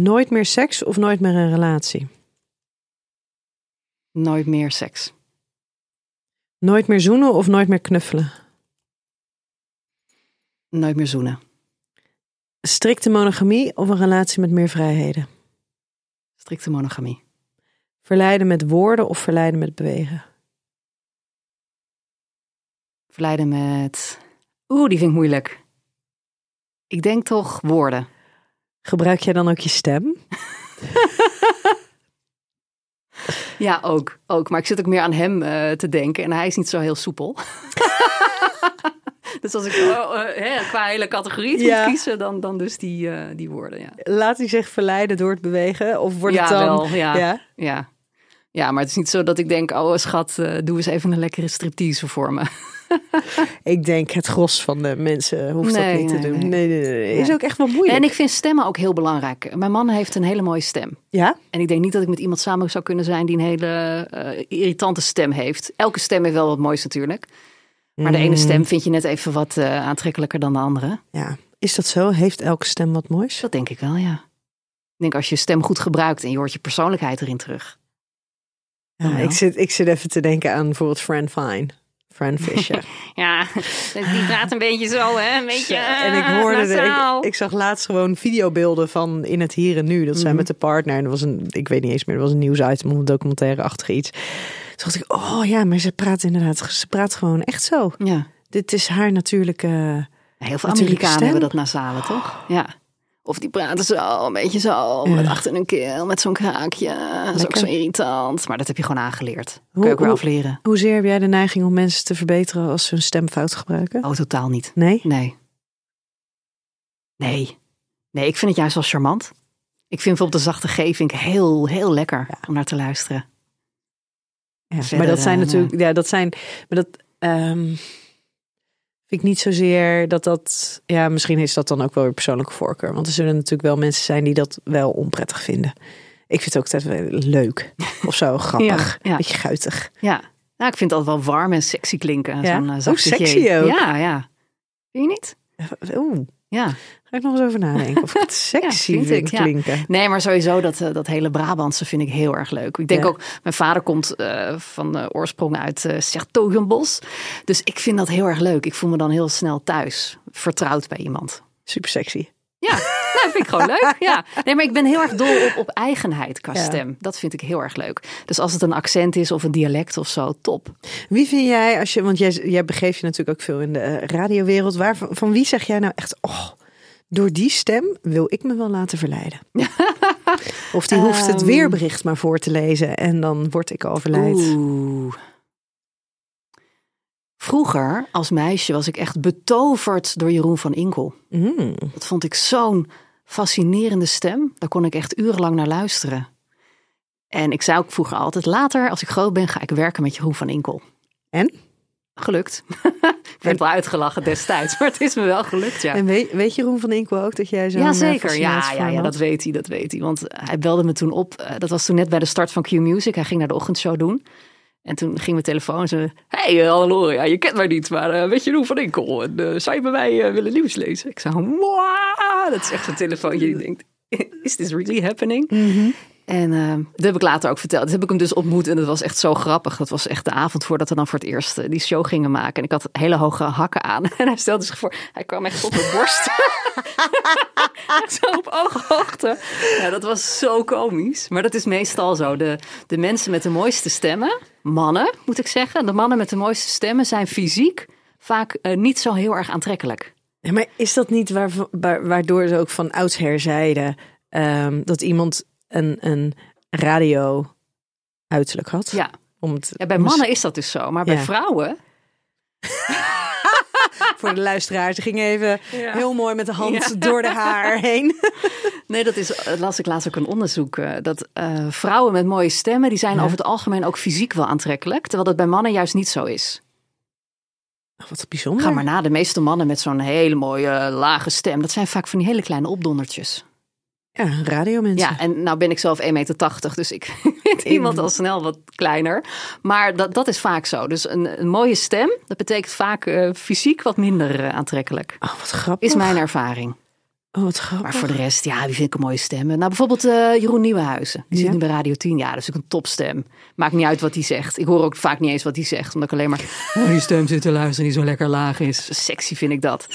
S2: Nooit meer seks of nooit meer een relatie?
S1: Nooit meer seks.
S2: Nooit meer zoenen of nooit meer knuffelen?
S1: Nooit meer zoenen.
S2: Strikte monogamie of een relatie met meer vrijheden?
S1: Strikte monogamie.
S2: Verleiden met woorden of verleiden met bewegen?
S1: Verleiden met... Oeh, die vind ik moeilijk. Ik denk toch woorden.
S2: Gebruik jij dan ook je stem?
S1: Ja, ook. ook. Maar ik zit ook meer aan hem eh, te denken. En hij is niet zo heel soepel. dus als ik oh, hè, qua hele categorie
S2: Ja.
S1: moet kiezen, dan, dan dus die, eh, die woorden. Ja,
S2: Laat hij zich verleiden door het bewegen? Of wordt
S1: ja
S2: het dan...
S1: wel. Ja.
S2: Ja?
S1: Ja. ja, maar het is niet zo dat ik denk... oh schat, eh, doe eens even een lekkere striptease voor me.
S2: Ik denk het gros van de mensen hoeft dat
S1: Nee,
S2: niet te doen.
S1: nee.
S2: Nee, nee. Is ook echt wel moeilijk.
S1: En ik vind stemmen ook heel belangrijk. Mijn man heeft een hele mooie stem.
S2: Ja?
S1: En ik denk niet dat ik met iemand samen zou kunnen zijn die een hele eh, irritante stem heeft. Elke stem heeft wel wat moois natuurlijk. Maar de ene
S2: Mm,
S1: stem vind je net even wat eh, aantrekkelijker dan de andere.
S2: Ja. Is dat zo? Heeft elke stem wat moois?
S1: Dat denk ik wel, ja. Ik denk als je stem goed gebruikt en je hoort je persoonlijkheid erin terug.
S2: Ja,
S1: wel.
S2: ik, zit, ik zit even te denken aan bijvoorbeeld Fran Fine. Fran Fisher.
S1: Ja, die praat een beetje zo, hè? Een beetje.
S2: en ik hoorde, de, ik, ik zag laatst gewoon videobeelden van in het hier en nu. Dat zij
S1: Mhm.
S2: met de partner. En dat was een, ik weet niet eens meer, dat was een nieuwsitem of een documentaire-achtig iets. Toen dacht ik, oh ja, maar ze praat inderdaad, ze praat gewoon echt zo.
S1: Ja.
S2: dit is haar natuurlijke...
S1: Heel veel Amerikanen hebben dat nasale, toch? Ja. Of die praten zo, een beetje zo, met achter hun keel, met zo'n kraakje. Dat is ook zo irritant. Maar dat heb je gewoon aangeleerd. Kun
S2: Hoe-
S1: je ook weer
S2: hoe-
S1: afleren.
S2: Hoezeer heb jij de neiging om mensen te verbeteren als ze hun stemfout gebruiken?
S1: Oh, totaal niet.
S2: Nee?
S1: Nee. Nee. Nee, ik vind het juist wel charmant. Ik vind bijvoorbeeld de zachte G vind ik heel, heel lekker om naar te luisteren.
S2: Ja,
S1: Verder,
S2: maar dat zijn
S1: eh,
S2: natuurlijk, ja, dat zijn, maar dat ehm, vind ik niet zozeer dat dat, ja, misschien is dat dan ook wel weer persoonlijke voorkeur. Want er zullen natuurlijk wel mensen zijn die dat wel onprettig vinden. Ik vind het ook altijd wel leuk of zo, grappig,
S1: Ja, ja.
S2: beetje guitig.
S1: Ja. Nou, ik vind het altijd wel warm en sexy klinken.
S2: Ja?
S1: Zo'n eh,
S2: Oh, sexy ook.
S1: Ja, ja. Vind je niet?
S2: Oeh,
S1: Ja.
S2: ga ik nog eens over nadenken of ik het sexy
S1: vind
S2: vind
S1: ik, ja.
S2: klinken.
S1: Nee, maar sowieso dat, eh, dat hele Brabantse vind ik heel erg leuk. Ik denk
S2: Ja.
S1: ook, mijn vader komt eh, van de oorsprong uit eh Sertogenbos. Dus ik vind dat heel erg leuk. Ik voel me dan heel snel thuis, vertrouwd bij iemand.
S2: Super sexy.
S1: Ja, nou, vind ik gewoon leuk. Ja. Nee, maar ik ben heel erg dol op, op eigenheid qua
S2: Ja.
S1: stem. Dat vind ik heel erg leuk. Dus als het een accent is of een dialect of zo, top.
S2: Wie vind jij, als je, want jij, jij begeeft je natuurlijk ook veel in de eh, radiowereld. Waar, van, van wie zeg jij nou echt, oh, door die stem wil ik me wel laten verleiden? of die hoeft het
S1: Ehm.
S2: weerbericht maar voor te lezen en dan word ik al verleid.
S1: Oeh. Vroeger, als meisje, was ik echt betoverd door Jeroen van Inkel.
S2: Mm.
S1: Dat vond ik zo'n fascinerende stem. Daar kon ik echt urenlang naar luisteren. En ik zei ook vroeger altijd, later als ik groot ben, ga ik werken met Jeroen van Inkel.
S2: En?
S1: Gelukt. ik werd wel uitgelachen destijds, maar het is me wel gelukt, ja.
S2: En weet, weet Jeroen van Inkel ook dat jij zo
S1: Ja, zeker. Ja, ja, ja, dat weet hij, dat weet hij. Want hij belde me toen op. eh, Dat was toen net bij de start van Q Music. Hij ging naar de ochtendshow doen. En toen ging mijn telefoon en. Hey, eh, hallo, ja, je kent mij niet, maar eh, weet je hoe van Inkel? En, eh, zou je bij mij willen nieuws lezen? Ik zei, wow, dat is echt zo'n telefoontje. Je denkt, is this really happening? En eh, dat heb ik later ook verteld. Dat heb ik hem dus ontmoet en dat was echt zo grappig. Dat was echt de avond voordat we dan voor het eerst eh, die show gingen maken. En ik had hele hoge hakken aan. En hij stelde zich voor, hij kwam echt op mijn borst. zo op ooghoogte. Ja, dat was zo komisch. Maar dat is meestal zo. De, de mensen met de mooiste stemmen, mannen moet ik zeggen. De mannen met de mooiste stemmen zijn fysiek vaak eh, niet zo heel erg aantrekkelijk.
S2: Ja, maar is dat niet waar, waar- waardoor ze ook van oudsher zeiden ehm, dat iemand een, een radio uiterlijk had?
S1: Ja,
S2: Om het,
S1: ja bij mannen is dat dus zo. Maar bij
S2: Ja.
S1: vrouwen...
S2: Voor de luisteraars, ze ging even
S1: Ja.
S2: heel mooi met de hand
S1: Ja.
S2: door de haar heen.
S1: Nee, dat is, las ik laatst ook een onderzoek. eh, Dat eh, vrouwen met mooie stemmen, die zijn
S2: Ja.
S1: over het algemeen ook fysiek wel aantrekkelijk. Terwijl dat bij mannen juist niet zo is.
S2: Oh, wat bijzonder.
S1: Ga maar na, de meeste mannen met zo'n hele mooie lage stem, dat zijn vaak van die hele kleine opdondertjes.
S2: Ja, radiomensen.
S1: Ja, en nou ben ik zelf 1,80 meter, dus ik vind iemand al snel wat kleiner. Maar dat, dat is vaak zo. Dus een, een mooie stem, dat betekent vaak eh, fysiek wat minder eh, aantrekkelijk.
S2: Oh, wat grappig.
S1: Is mijn ervaring.
S2: Oh, wat grappig.
S1: Maar voor de rest, ja, wie vind ik een mooie stemmen? Nou, bijvoorbeeld eh, Jeroen Nieuwenhuizen. Die
S2: Ja.
S1: zit nu bij Radio 10. Ja, dat is ook een topstem. Maakt niet uit wat hij zegt. Ik hoor ook vaak niet eens wat hij zegt. Omdat ik alleen maar naar die stem zit te luisteren die zo lekker laag is. Sexy vind ik dat.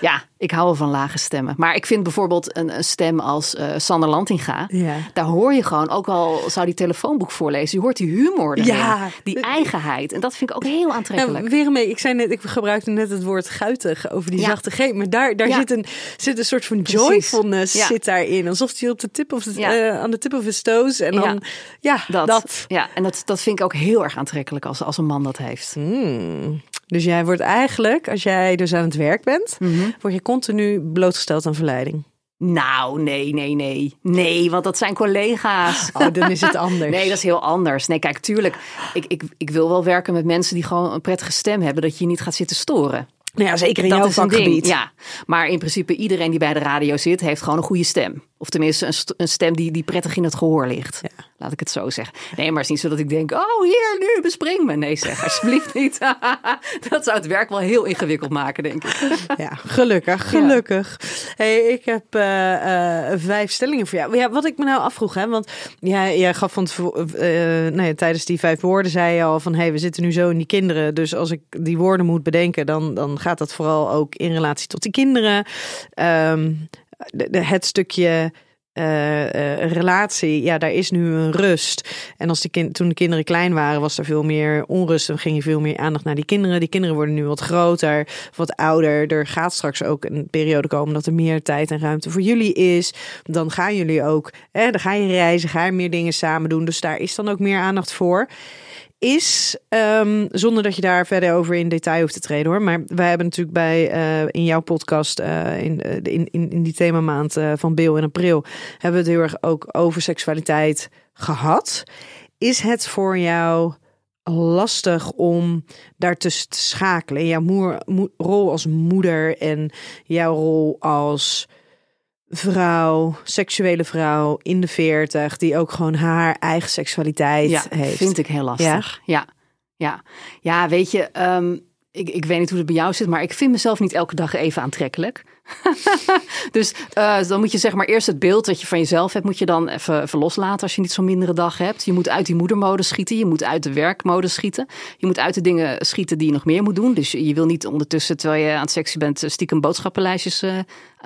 S1: Ja, ik hou wel van lage stemmen. Maar ik vind bijvoorbeeld een, een stem als eh Sander Lantinga.
S2: Ja.
S1: Daar hoor je gewoon, ook al zou die telefoonboek voorlezen. Je hoort die humor erin.
S2: Ja.
S1: Die eigenheid. En dat vind ik ook heel aantrekkelijk.
S2: Nou, weer beetje, ik zei net, ik gebruikte net het woord guitig over die
S1: Ja.
S2: zachte G, maar daar, daar zit, een, zit een soort van joyfulness zit daarin, alsof hij op de tip of eh, aan de tip of his toes en
S1: Ja.
S2: dan, ja,
S1: dat,
S2: dat.
S1: Ja, en dat, dat vind ik ook heel erg aantrekkelijk als, als een man dat heeft.
S2: Hmm. Dus jij wordt eigenlijk, als jij dus aan het werk bent,
S1: Mhm.
S2: word je continu blootgesteld aan verleiding.
S1: Nou, nee, nee, nee. Nee, want dat zijn collega's.
S2: Oh, dan is het anders.
S1: Nee, dat is heel anders. Nee, kijk, tuurlijk. Ik, ik, ik wil wel werken met mensen die gewoon een prettige stem hebben. Dat je je niet gaat zitten storen.
S2: Nou ja, zeker in
S1: dat
S2: jouw vakgebied.
S1: Ja, maar in principe iedereen die bij de radio zit, heeft gewoon een goede stem. Of tenminste een, een stem die, die prettig in het gehoor ligt. Laat ik het zo zeggen. Nee, maar het is niet zo dat ik denk, oh hier, nu bespring me. Nee zeg, alsjeblieft niet. dat zou het werk wel heel ingewikkeld maken, denk ik.
S2: Ja, gelukkig, gelukkig. Hey, ik heb eh, eh, vijf stellingen voor jou. Ja, wat ik me nou afvroeg, hè, want jij, jij gaf van nee, tijdens die vijf woorden zei je al van, hey, we zitten nu zo in die kinderen, dus als ik die woorden moet bedenken, dan, dan gaat dat vooral ook in relatie tot die kinderen. Ehm, de, de- het stukje eh, eh, relatie, ja, daar is nu een rust. En als die kind, toen de kinderen klein waren, was er veel meer onrust. En ging je veel meer aandacht naar die kinderen. Die kinderen worden nu wat groter, wat ouder. Er gaat straks ook een periode komen dat er meer tijd en ruimte voor jullie is. Dan gaan jullie ook, hè, dan ga je reizen, ga je meer dingen samen doen. Dus daar is dan ook meer aandacht voor is, um, zonder dat je daar verder over in detail hoeft te treden hoor. Maar wij hebben natuurlijk bij uh, in jouw podcast uh, in, in, in, in die themamaand uh, van Bill in april hebben we het heel erg ook over seksualiteit gehad. Is het voor jou lastig om daartussen te schakelen? Jouw rol als moeder en jouw rol als vrouw, seksuele vrouw in de veertig, die ook gewoon haar eigen seksualiteit
S1: ja,
S2: heeft.
S1: vind ik heel lastig. Ja, ja, ja. weet je, um, ik, ik weet niet hoe het bij jou zit, maar ik vind mezelf niet elke dag even aantrekkelijk. dus uh, dan moet je zeg maar eerst het beeld dat je van jezelf hebt, moet je dan even, even loslaten als je niet zo'n mindere dag hebt. Je moet uit die moedermode schieten, je moet uit de werkmode schieten. Je moet uit de dingen schieten die je nog meer moet doen. Dus je wil niet ondertussen, terwijl je aan het sexy bent, stiekem boodschappenlijstjes uh,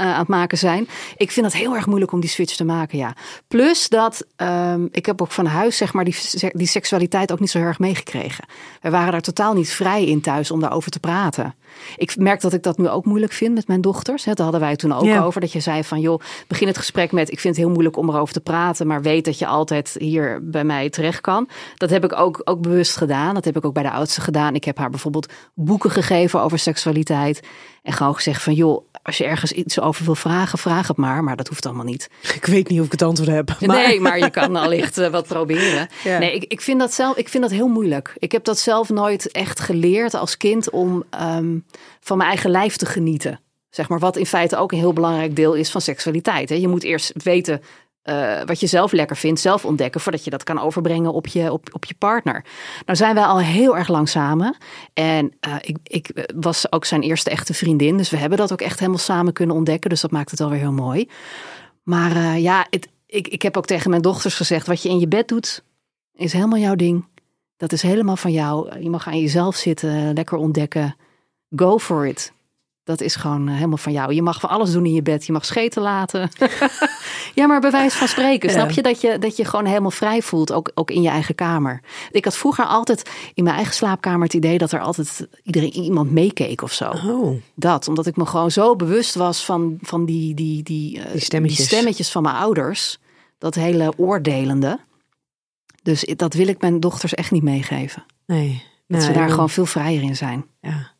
S1: aan het maken zijn. Ik vind het heel erg moeilijk om die switch te maken, ja. Plus dat, um, ik heb ook van huis zeg maar die, die seksualiteit ook niet zo heel erg meegekregen. We waren daar totaal niet vrij in thuis om daarover te praten. Ik merk dat ik dat nu ook moeilijk vind met mijn dochters. Daar hadden wij toen ook ja. over. Dat je zei van joh, begin het gesprek met ik vind het heel moeilijk om erover te praten. Maar weet dat je altijd hier bij mij terecht kan. Dat heb ik ook, ook bewust gedaan. Dat heb ik ook bij de oudste gedaan. Ik heb haar bijvoorbeeld boeken gegeven over seksualiteit. En gewoon gezegd van joh, als je ergens iets over wil vragen, vraag het maar. Maar dat hoeft allemaal niet.
S2: Ik weet niet of ik het antwoord heb.
S1: Maar... Nee, maar je kan allicht uh, wat proberen. Ja. Nee, ik, ik vind dat zelf, ik vind dat heel moeilijk. Ik heb dat zelf nooit echt geleerd als kind om um, van mijn eigen lijf te genieten. Zeg maar, wat in feite ook een heel belangrijk deel is van seksualiteit. Hè. Je moet eerst weten uh, wat je zelf lekker vindt, zelf ontdekken, voordat je dat kan overbrengen op je, op, op je partner. Nou zijn wij al heel erg lang samen. En uh, ik, ik was ook zijn eerste echte vriendin. Dus we hebben dat ook echt helemaal samen kunnen ontdekken. Dus dat maakt het alweer heel mooi. Maar ja, het, ik, ik heb ook tegen mijn dochters gezegd: wat je in je bed doet, is helemaal jouw ding. Dat is helemaal van jou. Je mag aan jezelf zitten, lekker ontdekken. Go for it. Dat is gewoon helemaal van jou. Je mag van alles doen in je bed. Je mag scheten laten. ja, maar bewijs van spreken. Ja. Snap je dat, je dat je gewoon helemaal vrij voelt, ook, ook in je eigen kamer? Ik had vroeger altijd in mijn eigen slaapkamer het idee dat er altijd iedereen iemand meekeek of zo.
S2: Oh.
S1: Dat, omdat ik me gewoon zo bewust was van, van die, die, die, uh,
S2: die, stemmetjes.
S1: die stemmetjes van mijn ouders. Dat hele oordelende. Dus dat wil ik mijn dochters echt niet meegeven.
S2: Nee.
S1: Dat ze daar gewoon veel vrijer in zijn.
S2: Ja.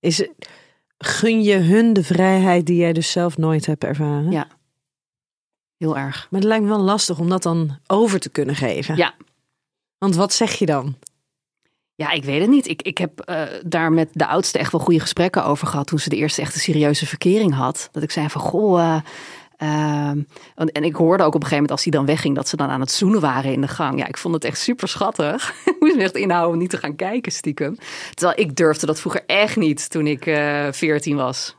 S2: Is het gun je hun de vrijheid die jij dus zelf nooit hebt ervaren?
S1: Ja, heel erg.
S2: Maar het lijkt me wel lastig om dat dan over te kunnen geven.
S1: Ja.
S2: Want wat zeg je dan?
S1: Ja, ik weet het niet. Ik, ik heb uh, daar met de oudste echt wel goede gesprekken over gehad toen ze de eerste echte serieuze verkering had. Dat ik zei van goh. Uh, uh, en ik hoorde ook op een gegeven moment als hij dan wegging dat ze dan aan het zoenen waren in de gang. Ja, ik vond het echt super schattig. ik moest me echt inhouden om niet te gaan kijken stiekem. Terwijl ik durfde dat vroeger echt niet toen ik uh, 14 was.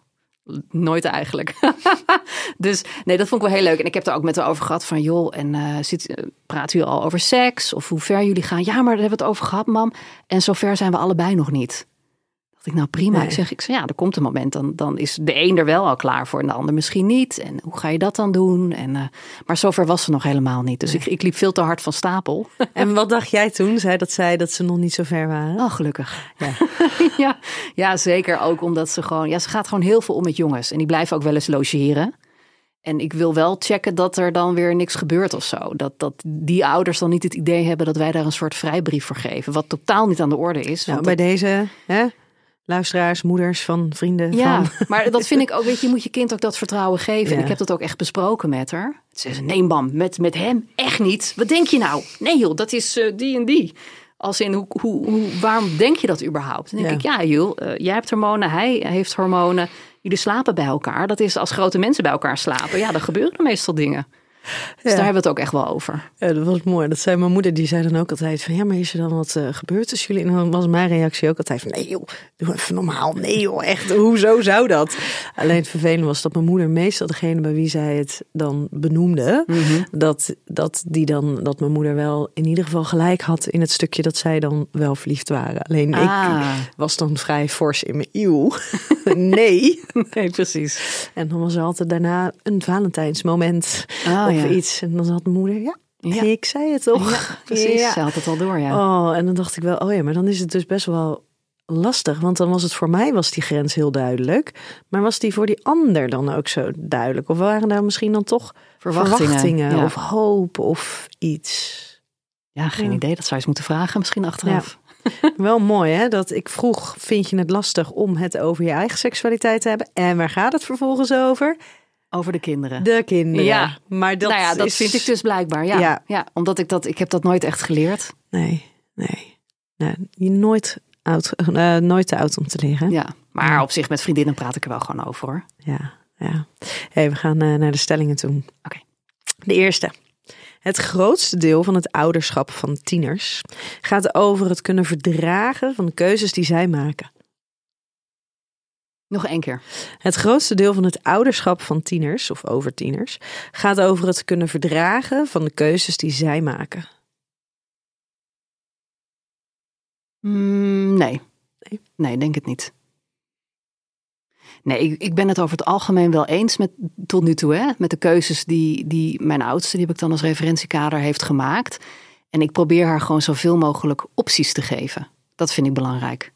S1: Nooit eigenlijk. dus nee, dat vond ik wel heel leuk. En ik heb er ook met haar over gehad van joh, en uh, zit, praten u al over seks of hoe ver jullie gaan? Ja, maar daar hebben we het over gehad, mam. En zover zijn we allebei nog niet. Dacht ik, nou prima. Nee. Ik zeg, ik zeg, ja, er komt een moment, dan, dan is de een er wel al klaar voor en de ander misschien niet. En hoe ga je dat dan doen? En, uh, maar zover was ze nog helemaal niet. Dus nee. ik, ik liep veel te hard van stapel.
S2: En wat dacht jij toen? Zij dat zij dat ze nog niet zo ver waren?
S1: Oh, gelukkig. Ja. ja, ja, zeker ook omdat ze gewoon, ja, ze gaat gewoon heel veel om met jongens. En die blijven ook wel eens logeren. En ik wil wel checken dat er dan weer niks gebeurt of zo. Dat, dat die ouders dan niet het idee hebben dat wij daar een soort vrijbrief voor geven. Wat totaal niet aan de orde is.
S2: Nou, bij
S1: dat...
S2: deze, hè? Luisteraars, moeders van vrienden.
S1: Ja,
S2: van...
S1: maar dat vind ik ook, weet je, je moet je kind ook dat vertrouwen geven. Ja. Ik heb dat ook echt besproken met haar. Ze zei, nee bam, met, met hem echt niet. Wat denk je nou? Nee joh, dat is uh, die en die. Als in, hoe, hoe, hoe, waarom denk je dat überhaupt? Dan denk ja. ik, ja joh, uh, jij hebt hormonen, hij heeft hormonen. Jullie slapen bij elkaar. Dat is als grote mensen bij elkaar slapen. Ja, dan gebeuren er meestal dingen. Dus ja. daar hebben we het ook echt wel over.
S2: Ja, dat was mooi. Dat zei mijn moeder, die zei dan ook altijd van... ja, maar is er dan wat uh, gebeurd tussen jullie? En dan was mijn reactie ook altijd van... nee joh, doe even normaal. Nee joh, echt, hoezo zou dat? Alleen het vervelende was dat mijn moeder meestal degene... bij wie zij het dan benoemde... Mm -hmm. dat, dat, die dan, dat mijn moeder wel in ieder geval gelijk had... in het stukje dat zij dan wel verliefd waren. Alleen ah. ik was dan vrij fors in mijn eeuw. nee.
S1: Nee, precies.
S2: En dan was er altijd daarna een Valentijnsmoment... Oh, of iets. En dan had mijn moeder, ja,
S1: Ja.
S2: ik zei het toch.
S1: Ja, precies.
S2: Ja.
S1: Ze had het al door, ja.
S2: Oh, en dan dacht ik wel, oh ja, maar dan is het dus best wel lastig. Want dan was het voor mij was die grens heel duidelijk. Maar was die voor die ander dan ook zo duidelijk? Of waren daar misschien dan toch
S1: Verwachtingen.
S2: verwachtingen,
S1: ja.
S2: of hoop of iets?
S1: ja, geen
S2: Ja.
S1: idee. Dat zou je eens moeten vragen misschien achteraf.
S2: Wel mooi hè, dat ik vroeg, vind je het lastig om het over je eigen seksualiteit te hebben? En waar gaat het vervolgens over?
S1: Over de kinderen.
S2: De kinderen.
S1: Ja.
S2: maar dat
S1: nou ja, dat
S2: is...
S1: vind ik dus blijkbaar. Ja.
S2: Ja.
S1: Ja. omdat ik dat, ik heb dat nooit echt geleerd.
S2: Nee, nee. nee je nooit, oud, eh, nooit te oud om te leren.
S1: Ja. Maar op zich met vriendinnen praat ik er wel gewoon over hoor.
S2: Ja, ja. Hey, we gaan eh, naar de stellingen toe.
S1: Oké.
S2: De eerste. Het grootste deel van het ouderschap van tieners gaat over het kunnen verdragen van de keuzes die zij maken.
S1: Nog één keer.
S2: Het grootste deel van het ouderschap van tieners, of over tieners, gaat over het kunnen verdragen van de keuzes die zij maken.
S1: Mm, nee.
S2: Nee?
S1: Nee, denk het niet. Nee, ik, ik ben het over het algemeen wel eens met tot nu toe, hè, met de keuzes die, die mijn oudste, die heb ik dan als referentiekader, heeft gemaakt. En ik probeer haar gewoon zoveel mogelijk opties te geven. Dat vind ik belangrijk.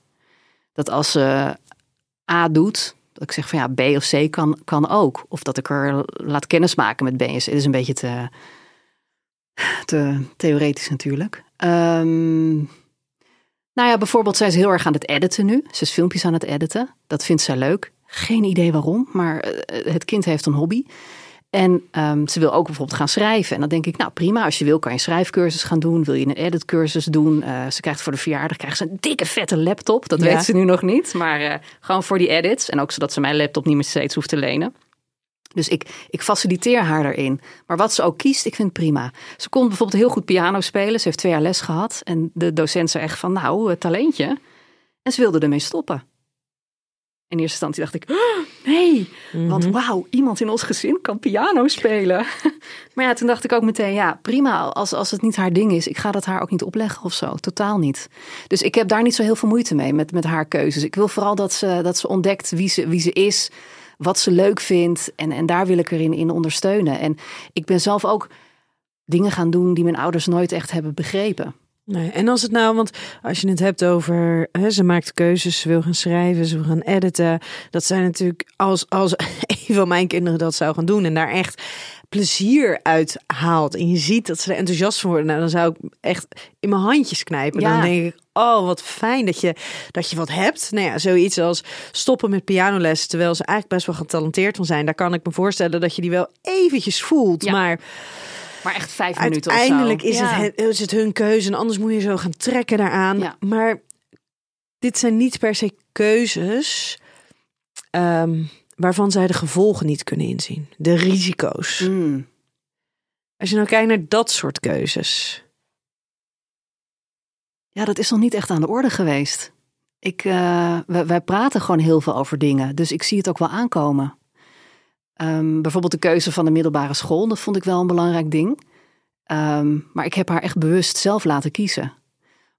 S1: Dat als ze A doet, dat ik zeg van ja, B of C kan, kan ook. Of dat ik er laat kennismaken met B en C. Het is een beetje te, te theoretisch natuurlijk. Ehm nou ja, bijvoorbeeld, zij is heel erg aan het editen nu. Ze is filmpjes aan het editen. Dat vindt zij leuk. Geen idee waarom, maar eh, het kind heeft een hobby. En ehm, ze wil ook bijvoorbeeld gaan schrijven. En dan denk ik, nou prima, als je wil kan je een schrijfcursus gaan doen. Wil je een editcursus doen? Eh, ze krijgt voor de verjaardag krijgt ze een dikke vette laptop. Dat
S2: Ja.
S1: weet ze nu nog niet. Maar eh, gewoon voor die edits. En ook zodat ze mijn laptop niet meer steeds hoeft te lenen. Dus ik, ik faciliteer haar daarin. Maar wat ze ook kiest, ik vind het prima. Ze kon bijvoorbeeld heel goed piano spelen. Ze heeft twee jaar les gehad. En de docent zei echt van, nou, eh, talentje. En ze wilde ermee stoppen. In eerste instantie dacht ik, "Oh, nee, want wauw, iemand in ons gezin kan piano spelen. maar ja, toen dacht ik ook meteen, ja, prima, als, als het niet haar ding is. Ik ga dat haar ook niet opleggen of zo, totaal niet. Dus ik heb daar niet zo heel veel moeite mee met, met haar keuzes. Ik wil vooral dat ze, dat ze ontdekt wie ze, wie ze is, wat ze leuk vindt. En, en daar wil ik erin in ondersteunen. En ik ben zelf ook dingen gaan doen die mijn ouders nooit echt hebben begrepen.
S2: Nee, en als het nou, want als je het hebt over, hè, ze maakt keuzes, ze wil gaan schrijven, ze wil gaan editen. Dat zijn natuurlijk, als, als een van mijn kinderen dat zou gaan doen en daar echt plezier uit haalt. En je ziet dat ze er enthousiast van worden. Nou, dan zou ik echt in mijn handjes knijpen.
S1: Ja.
S2: Dan denk ik, oh, wat fijn dat je, dat je wat hebt. Nou ja, zoiets als stoppen met pianoles, terwijl ze eigenlijk best wel getalenteerd van zijn. Daar kan ik me voorstellen dat je die wel eventjes voelt.
S1: Ja.
S2: Maar
S1: Maar echt vijf minuten of zo.
S2: Uiteindelijk is,
S1: Ja.
S2: het, is het hun keuze en anders moet je zo gaan trekken daaraan.
S1: Ja.
S2: Maar dit zijn niet per se keuzes ehm, waarvan zij de gevolgen niet kunnen inzien. De risico's.
S1: Mm.
S2: Als je nou kijkt naar dat soort keuzes.
S1: Ja, dat is nog niet echt aan de orde geweest. Ik, wij, wij praten gewoon heel veel over dingen, dus ik zie het ook wel aankomen. Ehm, bijvoorbeeld de keuze van de middelbare school, dat vond ik wel een belangrijk ding. Ehm, maar ik heb haar echt bewust zelf laten kiezen.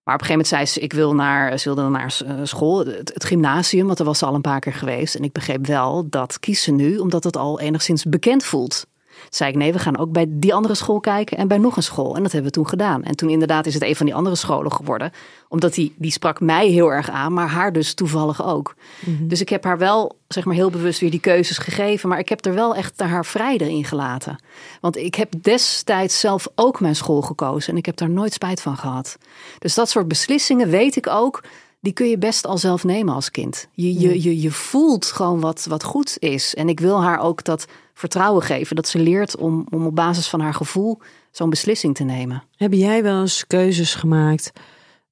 S1: Maar op een gegeven moment zei ze, ik wil naar, ze wilde naar eh, school, het, het gymnasium, want daar was ze al een paar keer geweest. En ik begreep wel dat kies ze nu, omdat het al enigszins bekend voelt. Toen zei ik, nee, we gaan ook bij die andere school kijken en bij nog een school. En dat hebben we toen gedaan. En toen inderdaad is het een van die andere scholen geworden. Omdat die, die sprak mij heel erg aan, maar haar dus toevallig ook. Dus ik heb haar wel, zeg maar, heel bewust weer die keuzes gegeven. Maar ik heb er wel echt haar vrij erin gelaten. Want ik heb destijds zelf ook mijn school gekozen. En ik heb daar nooit spijt van gehad. Dus dat soort beslissingen weet ik ook. Die kun je best al zelf nemen als kind. Je, je, je, je voelt gewoon wat, wat goed is. En ik wil haar ook dat vertrouwen geven. Dat ze leert om, om op basis van haar gevoel zo'n beslissing te nemen.
S2: Heb jij wel eens keuzes gemaakt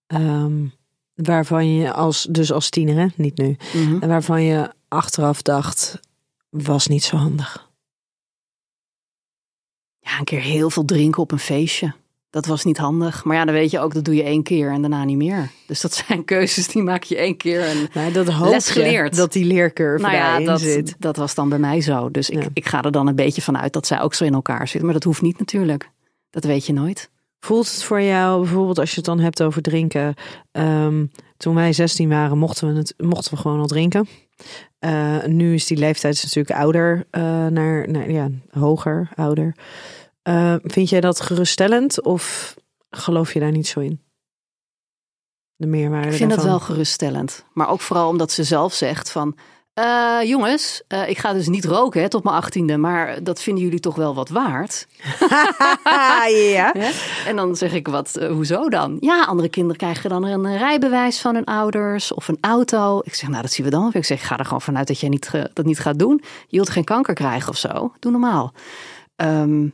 S2: ehm, waarvan je als, dus als tiener, hè? niet nu, en waarvan je achteraf dacht, was niet zo handig?
S1: Ja, een keer heel veel drinken op een feestje. Dat was niet handig. Maar ja, dan weet je ook, dat doe je één keer en daarna niet meer. Dus dat zijn keuzes die maak je één keer. En
S2: Nou, dat hoop
S1: Les geleerd.
S2: dat die leercurve
S1: nou ja, dat,
S2: zit.
S1: dat was dan bij mij zo. Dus ik,
S2: Ja.
S1: ik ga er dan een beetje van uit dat zij ook zo in elkaar zit. Maar dat hoeft niet natuurlijk. Dat weet je nooit.
S2: Voelt het voor jou, bijvoorbeeld als je het dan hebt over drinken. ehm, toen wij 16 waren, mochten we, het, mochten we gewoon al drinken. Eh, nu is die leeftijd natuurlijk ouder, eh, naar, naar, ja, hoger, ouder. Uh, vind jij dat geruststellend of geloof je daar niet zo in? De meerwaarde.
S1: Ik vind
S2: daarvan?
S1: dat wel geruststellend. Maar ook vooral omdat ze zelf zegt van. Uh, jongens, uh, ik ga dus niet roken hè, tot mijn achttiende, maar dat vinden jullie toch wel wat waard?
S2: ja.
S1: En dan zeg ik, wat, uh, hoezo dan? Ja, andere kinderen krijgen dan een rijbewijs van hun ouders of een auto. Ik zeg, nou, dat zien we dan. Ik zeg, ga er gewoon vanuit dat jij niet, dat niet gaat doen. Je wilt geen kanker krijgen of zo. Doe normaal. Um,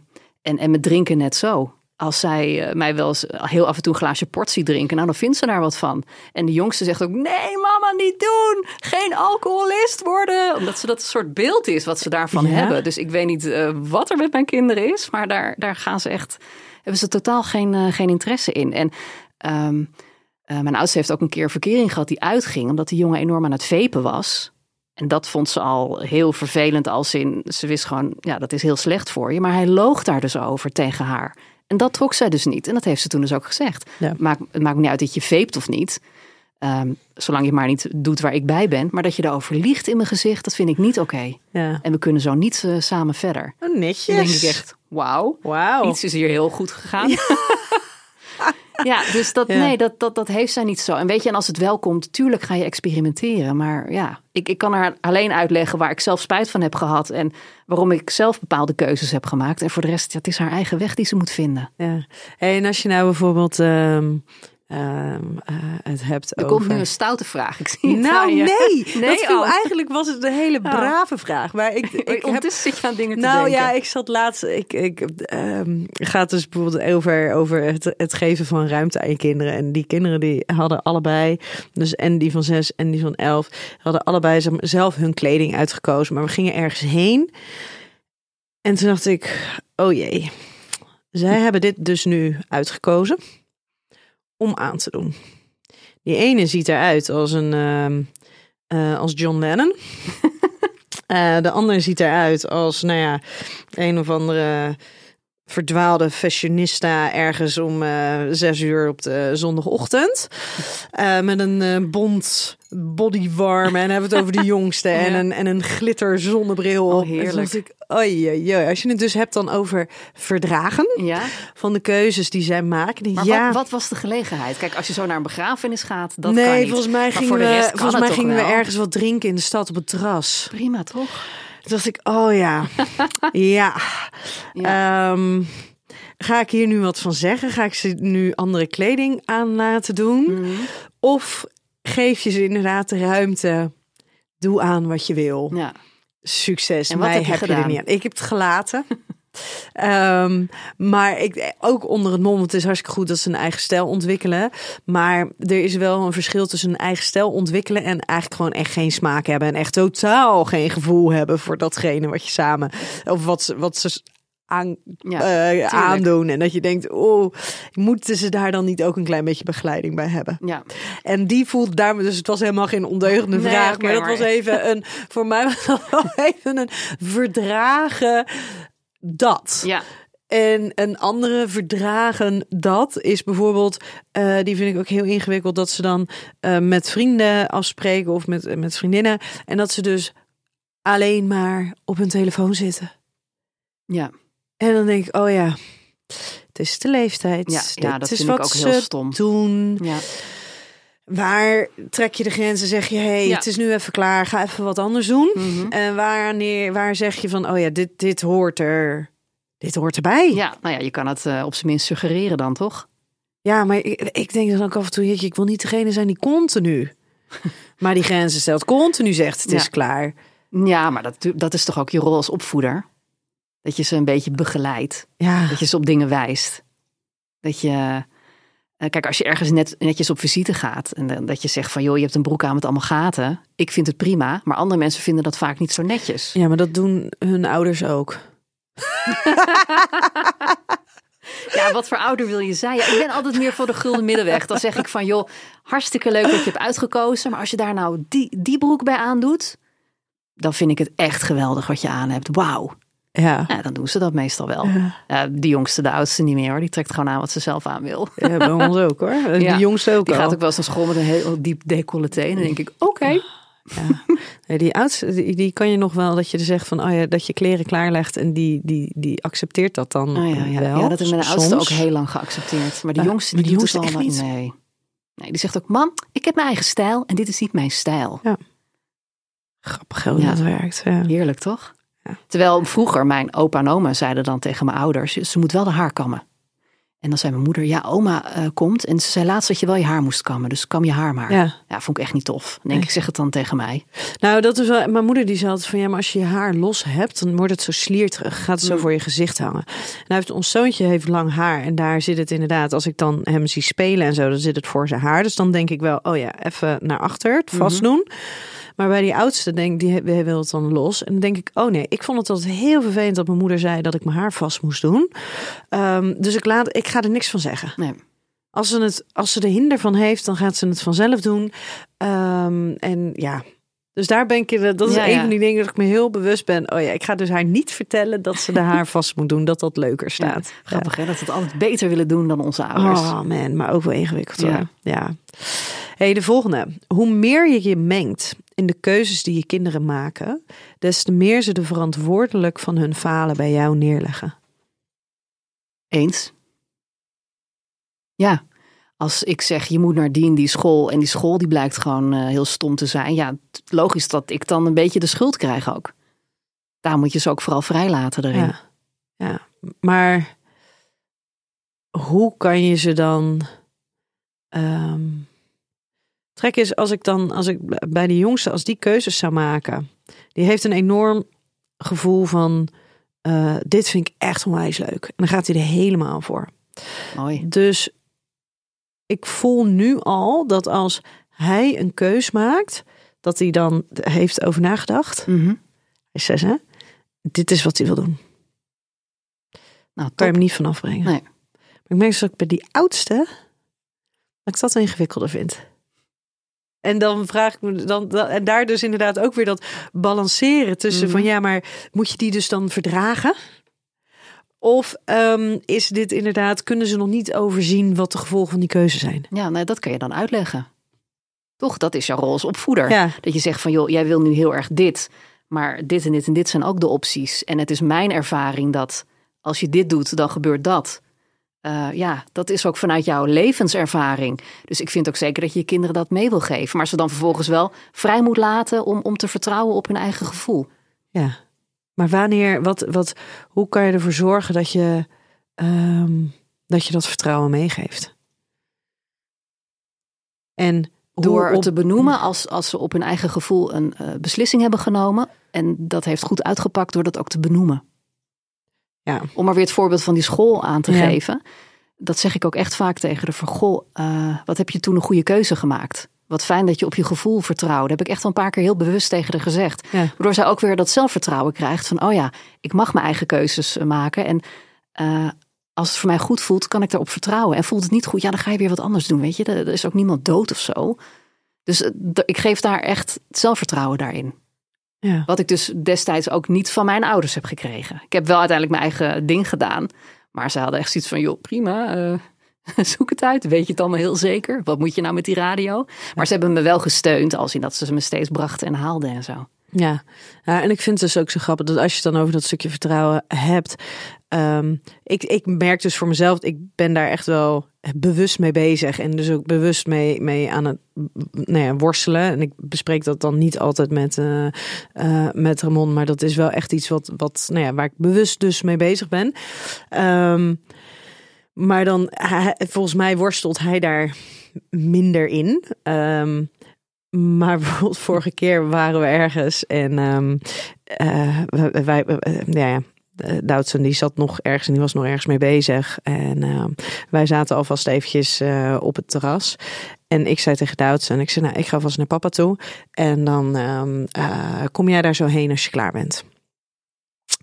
S1: en, en met drinken net zo als zij uh, mij wel eens heel af en toe een glaasje port ziet drinken, nou dan vindt ze daar wat van. En de jongste zegt ook: nee, mama, niet doen. Geen alcoholist worden. Omdat ze dat een soort beeld is wat ze daarvan ja. hebben. Dus ik weet niet uh, wat er met mijn kinderen is, maar daar, daar gaan ze echt, hebben ze totaal geen, uh, geen interesse in. En um, mijn oudste heeft ook een keer verkering gehad die uitging, omdat die jongen enorm aan het vepen was. En dat vond ze al heel vervelend als in, ze wist gewoon, ja, dat is heel slecht voor je. Maar hij loog daar dus over tegen haar. En dat trok zij dus niet. En dat heeft ze toen dus ook gezegd. Ja. Maakt, het maakt me niet uit dat je veept of niet. Um, zolang je maar niet doet waar ik bij ben. Maar dat je daarover liegt in mijn gezicht, dat vind ik niet oké. Okay.
S2: Ja.
S1: En we kunnen zo niet uh, samen verder.
S2: Oh, netjes.
S1: Dan denk ik echt, wauw.
S2: Wow.
S1: Iets is hier heel goed gegaan. Ja, ja dus dat, nee, dat, dat, dat heeft zij niet zo. En weet je, en als het wel komt, tuurlijk ga je experimenteren. Maar ja, ik, ik kan haar alleen uitleggen waar ik zelf spijt van heb gehad. En waarom ik zelf bepaalde keuzes heb gemaakt. En voor de rest, ja, het is haar eigen weg die ze moet vinden.
S2: Ja. Hey, en als je nou bijvoorbeeld... Um... Uh, uh, het hebt
S1: er
S2: over...
S1: komt nu een stoute vraag. Ik zie het
S2: nou, nee. nee. Dat viel, oh. Eigenlijk was het een hele brave oh. vraag. Maar ik, ik
S1: heb... Ondertussen zit je aan dingen te
S2: nou,
S1: denken.
S2: ja, ik zat laatst... Ik, ik, um, gaat dus bijvoorbeeld over, over het, het geven van ruimte aan je kinderen. En die kinderen die hadden allebei... Dus en die van zes en die van elf... hadden allebei zelf hun kleding uitgekozen. Maar we gingen ergens heen. En toen dacht ik... Oh jee. Zij hebben dit dus nu uitgekozen om aan te doen. Die ene ziet eruit als een uh, uh, als John Lennon. uh, de andere ziet eruit als, nou ja, een of andere verdwaalde fashionista ergens om uh, zes uur op de zondagochtend. Met een bont bodywarm en hebben het over de jongste en, ja. een, en een glitter zonnebril.
S1: Oh, heerlijk.
S2: Ik, oei, oei. Als je het dus hebt dan over verdragen
S1: ja.
S2: van de keuzes die zij maken. Die,
S1: maar
S2: ja.
S1: wat, wat, was de gelegenheid? Kijk, als je zo naar een begrafenis gaat, dat
S2: nee,
S1: kan niet.
S2: volgens mij gingen, we, volgens mij gingen we ergens wat drinken in de stad op het terras.
S1: Prima, toch?
S2: Toen dacht ik, oh ja, ja. ja. Um, ga ik hier nu wat van zeggen? Ga ik ze nu andere kleding aan laten doen?
S1: Mhm.
S2: Mm. Of geef je ze inderdaad de ruimte? Doe aan wat je wil.
S1: Ja.
S2: Succes.
S1: En wat
S2: Mij
S1: heb je
S2: heb je
S1: gedaan?
S2: er niet aan. Ik heb het gelaten. Um, maar ik, ook onder het mom, het is hartstikke goed dat ze een eigen stijl ontwikkelen. Maar er is wel een verschil tussen een eigen stijl ontwikkelen en eigenlijk gewoon echt geen smaak hebben. En echt totaal geen gevoel hebben voor datgene wat je samen, of wat ze, wat ze aan,
S1: ja,
S2: uh, aandoen. En dat je denkt, oh, moeten ze daar dan niet ook een klein beetje begeleiding bij hebben?
S1: Ja.
S2: En die voelt daar, dus het was helemaal geen ondeugende
S1: Nee,
S2: vraag, maar dat
S1: maar-
S2: was even een, voor mij was dat wel even een verdragen dat.
S1: Ja.
S2: En een andere verdragen dat is bijvoorbeeld, eh, die vind ik ook heel ingewikkeld, dat ze dan eh, met vrienden afspreken of met, met vriendinnen. En dat ze dus alleen maar op hun telefoon zitten.
S1: Ja.
S2: En dan denk ik, oh ja, het is de leeftijd.
S1: Ja, dat
S2: is
S1: vind ik
S2: wat
S1: ook heel stom.
S2: doen.
S1: Ja.
S2: Waar trek je de grenzen? Zeg je, hey,
S1: Ja.
S2: het is nu even klaar, ga even wat anders doen.
S1: Mhm.
S2: En wanneer, waar zeg je van, oh ja, dit, dit hoort er, dit hoort erbij.
S1: ja, nou ja, je kan het eh, op zijn minst suggereren dan, toch?
S2: Ja, maar ik, ik denk dan ook af en toe, jeetje, ik wil niet degene zijn die continu. maar die grenzen stelt, continu zegt, het
S1: Ja.
S2: is klaar.
S1: Ja, maar dat, dat is toch ook je rol als opvoeder? Dat je ze een beetje begeleidt.
S2: Ja,
S1: Dat je ze op dingen wijst. Dat je... eh, Kijk, als je ergens net, netjes op visite gaat en dan dat je zegt van joh, je hebt een broek aan met allemaal gaten. Ik vind het prima, maar andere mensen vinden dat vaak niet zo netjes.
S2: ja, maar dat doen hun ouders ook.
S1: Ja, wat voor ouder wil je zijn? Ja, ik ben altijd meer voor de gulden middenweg. Dan zeg ik van joh, hartstikke leuk dat je hebt uitgekozen. Maar als je daar nou die, die broek bij aandoet, dan vind ik het echt geweldig wat je aan hebt. Wauw.
S2: Ja.
S1: Ja, dan doen ze dat meestal wel.
S2: Ja.
S1: Ja, de jongste, de oudste niet meer hoor. Die trekt gewoon aan wat ze zelf aan wil.
S2: Ja, bij ons ook hoor. En
S1: Ja,
S2: De jongste ook
S1: Die
S2: al.
S1: gaat ook wel eens naar school met een heel diep decolleté. En dan denk ik, oké.
S2: Ja. Nee, die oudste, die, die kan je nog wel dat je er zegt van, oh ja, dat je kleren klaarlegt en die, die, die accepteert dat dan
S1: Oh ja, ja.
S2: wel.
S1: ja, dat is mijn oudste ook heel lang geaccepteerd. Maar de
S2: Ja,
S1: jongste, die,
S2: die
S1: doet het
S2: jongste
S1: al
S2: echt
S1: wel-
S2: niet.
S1: Nee. nee, die zegt ook, mam, ik heb mijn eigen stijl en dit is niet mijn stijl.
S2: Grappig hoe
S1: Ja.
S2: dat werkt. Ja.
S1: Heerlijk, toch?
S2: Ja.
S1: Terwijl vroeger mijn opa en oma zeiden dan tegen mijn ouders, ze moet wel de haar kammen. En dan zei mijn moeder, ja, oma eh, komt en ze zei laatst dat je wel je haar moest kammen, dus kam je haar maar.
S2: Ja.
S1: Ja, vond ik echt niet tof. Dan denk ik, zeg het dan tegen mij.
S2: Nou, dat is wel. Mijn moeder die zei altijd van ja, maar als je je haar los hebt, dan wordt het zo slierterig. Gaat het zo
S1: Mm.
S2: voor je gezicht hangen. En hij heeft ons zoontje heeft lang haar en daar zit het inderdaad. Als ik dan hem zie spelen en zo, dan zit het voor zijn haar. Dus dan denk ik wel, oh ja, even naar achter, het vast doen. Maar bij die oudste denk die die wil het dan los. En dan denk ik, oh nee, ik vond het altijd heel vervelend dat mijn moeder zei dat ik mijn haar vast moest doen. Ehm, dus ik laat, ik ga er niks van zeggen.
S1: Nee.
S2: Als ze, het, als ze er hinder van heeft, dan gaat ze het vanzelf doen. Ehm, en ja, dus daar ben ik, in- dat is
S1: Ja,
S2: een
S1: ja.
S2: van die dingen dat ik me heel bewust ben. Oh ja, ik ga dus haar niet vertellen dat ze de haar vast moet doen, dat dat leuker staat.
S1: Grappig hè, dat we het altijd beter willen doen dan onze ouders.
S2: Oh man, maar ook wel ingewikkeld
S1: Ja.
S2: hoor. Ja. Hey, de volgende. Hoe meer je je mengt in de keuzes die je kinderen maken, des te meer ze de verantwoordelijk van hun falen bij jou neerleggen.
S1: Eens. Ja, als ik zeg je moet naar die en die school en die school die blijkt gewoon eh, heel stom te zijn. Ja, logisch dat ik dan een beetje de schuld krijg ook. Daar moet je ze ook vooral vrij laten erin.
S2: Ja. ja, maar hoe kan je ze dan. ehm trek is als ik dan, als ik bij de jongste, als die keuzes zou maken, die heeft een enorm gevoel van: eh, dit vind ik echt onwijs leuk. En dan gaat hij er helemaal voor.
S1: Mooi.
S2: Dus ik voel nu al dat als hij een keus maakt, dat hij dan heeft over nagedacht.
S1: Mhm.
S2: Hij is zes, hè? Dit is wat hij wil doen.
S1: Nou,
S2: kan je hem niet van afbrengen.
S1: Nee.
S2: Maar ik merk dus dat ik bij die oudste, dat ik dat ingewikkelder vind. En dan vraag ik me dan, dan- en daar dus inderdaad ook weer dat balanceren tussen
S1: Mhm.
S2: van ja, maar moet je die dus dan verdragen? Of ehm, is dit inderdaad, kunnen ze nog niet overzien wat de gevolgen van die keuze zijn?
S1: Ja, nee, dat kan je dan uitleggen. Toch, dat is jouw rol als opvoeder.
S2: Ja,
S1: Dat je zegt van joh, jij wil nu heel erg dit. Maar dit en dit en dit zijn ook de opties. En het is mijn ervaring dat als je dit doet, dan gebeurt dat. Eh, ja, dat is ook vanuit jouw levenservaring. Dus ik vind ook zeker dat je je kinderen dat mee wil geven. Maar ze dan vervolgens wel vrij moet laten om, om te vertrouwen op hun eigen gevoel.
S2: ja. Maar wanneer, wat, wat, hoe kan je ervoor zorgen dat je, ehm, dat je dat vertrouwen meegeeft? En
S1: Door
S2: op-
S1: te benoemen als, als ze op hun eigen gevoel een eh, beslissing hebben genomen. En dat heeft goed uitgepakt door dat ook te benoemen.
S2: Ja.
S1: Om maar weer het voorbeeld van die school aan te
S2: Ja.
S1: geven. Dat zeg ik ook echt vaak tegen de van goh, eh, wat heb je toen een goede keuze gemaakt? Wat fijn dat je op je gevoel vertrouwde. Heb ik echt al een paar keer heel bewust tegen haar gezegd.
S2: Ja.
S1: Waardoor zij ook weer dat zelfvertrouwen krijgt van oh ja, ik mag mijn eigen keuzes eh, maken. En eh, als het voor mij goed voelt, kan ik daarop vertrouwen. En voelt het niet goed, ja, dan ga je weer wat anders doen. Weet je, er is ook niemand dood of zo. Dus ik geef daar echt zelfvertrouwen daarin.
S2: Ja.
S1: Wat ik dus destijds ook niet van mijn ouders heb gekregen. Ik heb wel uiteindelijk mijn eigen ding gedaan. Maar ze hadden echt zoiets van, joh, prima, eh, zoek het uit. Weet je het allemaal heel zeker? Wat moet je nou met die radio? Maar ze hebben me wel gesteund, als in dat ze me steeds brachten en haalden en zo.
S2: Ja. ja, en ik vind het dus ook zo grappig dat als je het dan over dat stukje vertrouwen hebt. Ehm, ik, ik merk dus voor mezelf, ik ben daar echt wel bewust mee bezig. En dus ook bewust mee, mee aan het nou ja, worstelen. En ik bespreek dat dan niet altijd met, eh, eh, met Ramon. Maar dat is wel echt iets wat, wat, nou ja, waar ik bewust dus mee bezig ben. Ehm, maar dan, volgens mij worstelt hij daar minder in. Ehm, maar bijvoorbeeld vorige keer waren we ergens en ehm eh, wij, wij, ja, Doutzen die zat nog ergens en die was nog ergens mee bezig. En ehm, wij zaten alvast eventjes eh, op het terras. En ik zei tegen Doutzen, ik zei nou, ik ga vast naar papa toe. En dan ehm, eh, kom jij daar zo heen als je klaar bent.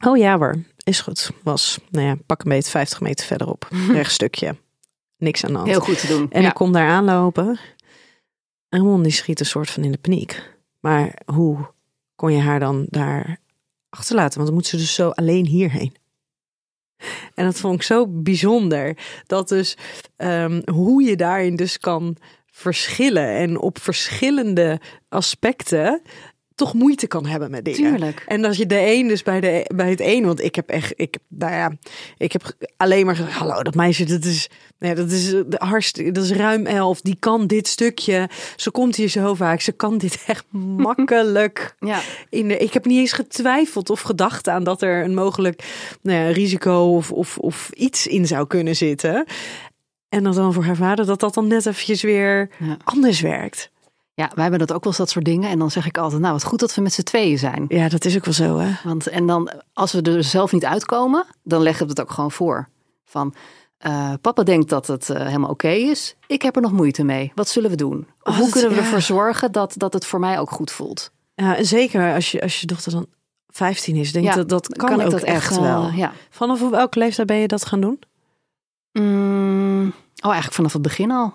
S2: Oh ja hoor, is goed. Was, nou ja, pak een beetje 50 meter verderop. Rechtstukje. Niks aan de hand.
S1: Heel goed te doen.
S2: En
S1: ja.
S2: ik kom daar aanlopen. En Ramon die schiet een soort van in de paniek. Maar hoe kon je haar dan daar achterlaten? Want dan moet ze dus zo alleen hierheen. En dat vond ik zo bijzonder. Dat dus ehm, hoe je daarin dus kan verschillen en op verschillende aspecten toch moeite kan hebben met dingen.
S1: Tuurlijk.
S2: En als je de een dus bij, de, bij het een, want ik heb echt, ik heb, nou ja, ik heb alleen maar gezegd, hallo, dat meisje, dat is, nee, dat is de hartstikke, dat is ruim elf, die kan dit stukje, ze komt hier zo vaak, ze kan dit echt makkelijk.
S1: Ja.
S2: In de, ik heb niet eens getwijfeld of gedacht aan dat er een mogelijk nou ja, risico of, of, of iets in zou kunnen zitten. En dat dan voor haar vader, dat dat dan net eventjes weer
S1: Ja.
S2: anders werkt.
S1: Ja, wij hebben dat ook wel eens dat soort dingen. En dan zeg ik altijd, nou wat goed dat we met z'n tweeën zijn.
S2: Ja, dat is ook wel zo, hè?
S1: Want en dan, als we er zelf niet uitkomen, dan leggen we het ook gewoon voor. Van, eh, papa denkt dat het eh, helemaal oké is. Ik heb er nog moeite mee. Wat zullen we doen?
S2: Oh,
S1: hoe kunnen we
S2: ja.
S1: ervoor zorgen dat, dat het voor mij ook goed voelt?
S2: Ja, en zeker als je, als je dochter dan 15 is, denk
S1: Ja,
S2: dat dat kan, ook
S1: dat
S2: echt wel.
S1: Ja.
S2: Vanaf hoe- welke leeftijd ben je dat gaan doen?
S1: Mm, oh, eigenlijk vanaf het begin al.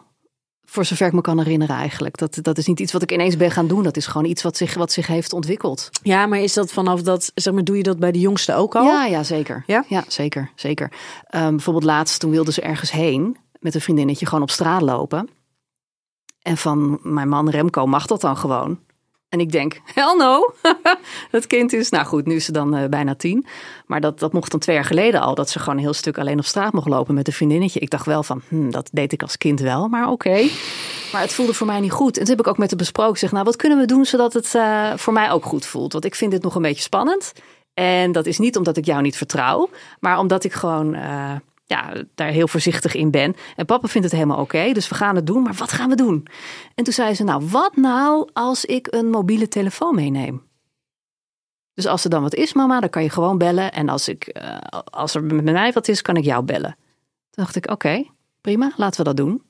S1: Voor zover ik me kan herinneren eigenlijk. Dat, dat is niet iets wat ik ineens ben gaan doen. Dat is gewoon iets wat zich, wat zich heeft ontwikkeld.
S2: Ja, maar is dat vanaf dat, zeg maar, doe je dat bij de jongste ook al?
S1: Ja, ja, zeker.
S2: Ja?
S1: zeker, zeker. Ehm, bijvoorbeeld laatst, toen wilden ze ergens heen met een vriendinnetje gewoon op straat lopen. En van mijn man Remco mag dat dan gewoon. En ik denk, hell no. dat kind is, nou goed, nu is ze dan eh, bijna tien. Maar dat, dat mocht dan twee jaar geleden al. Dat ze gewoon een heel stuk alleen op straat mocht lopen met een vriendinnetje. Ik dacht wel van, hm, dat deed ik als kind wel, maar oké. Maar het voelde voor mij niet goed. En toen heb ik ook met haar besproken. Zeg, nou, wat kunnen we doen zodat het eh, voor mij ook goed voelt? Want ik vind dit nog een beetje spannend. En dat is niet omdat ik jou niet vertrouw, maar omdat ik gewoon eh, ja, daar heel voorzichtig in ben. En papa vindt het helemaal oké, dus we gaan het doen. Maar wat gaan we doen? En toen zei ze, nou, wat nou als ik een mobiele telefoon meeneem? Dus als er dan wat is, mama, dan kan je gewoon bellen. En als, ik, eh, als er met mij wat is, kan ik jou bellen. Toen dacht ik, oké, prima, laten we dat doen.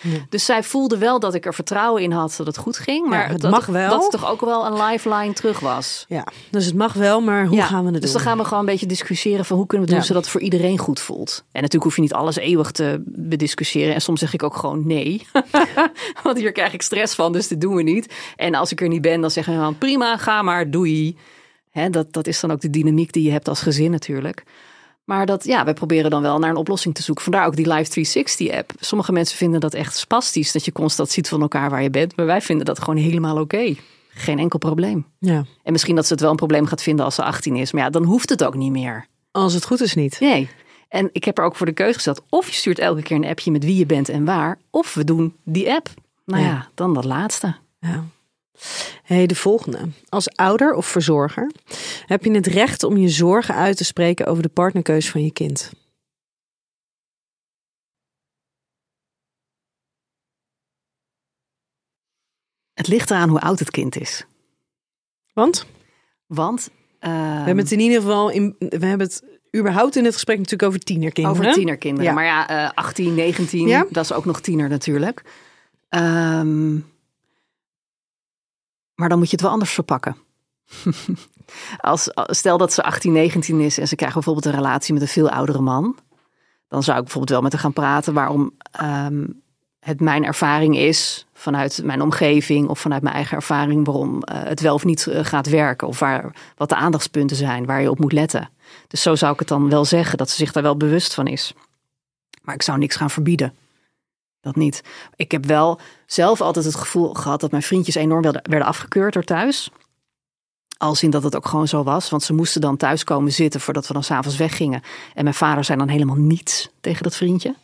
S2: Ja.
S1: Dus zij voelde wel dat ik er vertrouwen in had dat het goed ging. Maar
S2: het
S1: dat,
S2: mag wel.
S1: dat het toch ook wel een lifeline terug was.
S2: Ja, dus het mag wel, maar hoe
S1: Ja,
S2: gaan we het
S1: dus
S2: doen?
S1: dan gaan we gewoon een beetje discussiëren van hoe kunnen we het doen zodat het voor iedereen goed voelt. En natuurlijk hoef je niet alles eeuwig te bediscussiëren. En soms zeg ik ook gewoon nee. Want hier krijg ik stress van, dus dit doen we niet. En als ik er niet ben, dan zeggen we dan prima, ga maar, doei. Hè, dat, dat is dan ook de dynamiek die je hebt als gezin natuurlijk. Maar dat, ja, wij proberen dan wel naar een oplossing te zoeken. Vandaar ook die Live 360 app. Sommige mensen vinden dat echt spastisch, dat je constant ziet van elkaar waar je bent. Maar wij vinden dat gewoon helemaal oké. Geen enkel probleem.
S2: Ja,
S1: En misschien dat ze het wel een probleem gaat vinden als ze 18 is. Maar ja, dan hoeft het ook niet meer.
S2: als het goed is niet.
S1: Nee. En ik heb er ook voor de keuze gesteld. Of je stuurt elke keer een appje met wie je bent en waar. Of we doen die app. Nou ja,
S2: Ja.
S1: dan dat laatste.
S2: Ja. Hey, de volgende. Als ouder of verzorger heb je het recht om je zorgen uit te spreken over de partnerkeus van je kind.
S1: Het ligt eraan hoe oud het kind is.
S2: Want
S1: Want
S2: we
S1: ehm,
S2: hebben het in ieder geval in, we hebben het überhaupt in het gesprek natuurlijk over tienerkinderen.
S1: over tienerkinderen.
S2: Ja.
S1: Maar ja, eh 18, 19,
S2: Ja.
S1: dat is ook nog tiener natuurlijk. Ehm, maar dan moet je het wel anders verpakken. Als, stel dat ze 18, 19 is en ze krijgen bijvoorbeeld een relatie met een veel oudere man. Dan zou ik bijvoorbeeld wel met haar gaan praten waarom ehm, het mijn ervaring is vanuit mijn omgeving of vanuit mijn eigen ervaring waarom eh, het wel of niet eh, gaat werken. Of waar, wat de aandachtspunten zijn waar je op moet letten. Dus zo zou ik het dan wel zeggen, dat ze zich daar wel bewust van is. Maar ik zou niks gaan verbieden. Dat niet. Ik heb wel zelf altijd het gevoel gehad dat mijn vriendjes enorm werden afgekeurd door thuis. Als in dat het ook gewoon zo was. Want ze moesten dan thuis komen zitten voordat we dan s'avonds weggingen. En mijn vader zei dan helemaal niets tegen dat vriendje.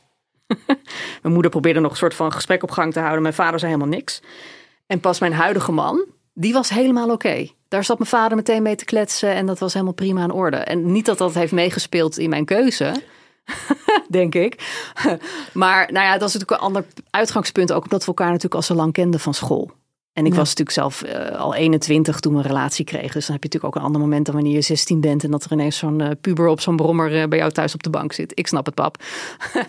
S1: mijn moeder probeerde nog een soort van gesprek op gang te houden. Mijn vader zei helemaal niks. En pas mijn huidige man, die was helemaal oké. Daar zat mijn vader meteen mee te kletsen en dat was helemaal prima in orde. En niet dat dat heeft meegespeeld in mijn keuze, denk ik. Maar nou ja, dat is natuurlijk een ander uitgangspunt. Ook omdat we elkaar natuurlijk al zo lang kenden van school. En ik
S2: Ja.
S1: was natuurlijk zelf eh, al 21 toen we een relatie kregen. Dus dan heb je natuurlijk ook een ander moment dan wanneer je 16 bent. En dat er ineens zo'n eh, puber op zo'n brommer eh, bij jou thuis op de bank zit. Ik snap het, pap.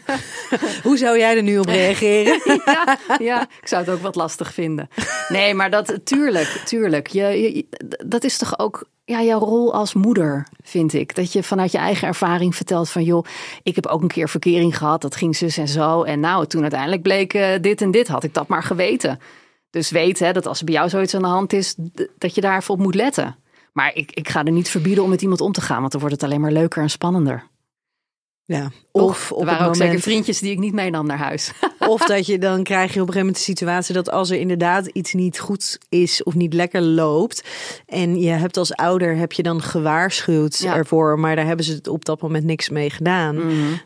S2: Hoe zou jij er nu op reageren?
S1: ja, ja, ik zou het ook wat lastig vinden. Nee, maar dat, tuurlijk, tuurlijk. Je, je- dat is toch ook ja, jouw rol als moeder, vind ik. Dat je vanuit je eigen ervaring vertelt van... joh, ik heb ook een keer verkering gehad, dat ging zus en zo. En nou, toen uiteindelijk bleek eh, dit en dit, had ik dat maar geweten. Dus weet hè, dat als er bij jou zoiets aan de hand is... dat je daar even op moet letten. Maar ik, ik ga er niet verbieden om met iemand om te gaan... want dan wordt het alleen maar leuker en spannender.
S2: Ja. Of op
S1: er
S2: het
S1: waren ook zeker vriendjes die ik niet meenam naar huis.
S2: Of dat je dan krijg je op een gegeven moment de situatie dat als er inderdaad iets niet goed is of niet lekker loopt. En je hebt als ouder heb je dan gewaarschuwd
S1: Ja.
S2: ervoor, maar daar hebben ze het op dat moment niks mee gedaan.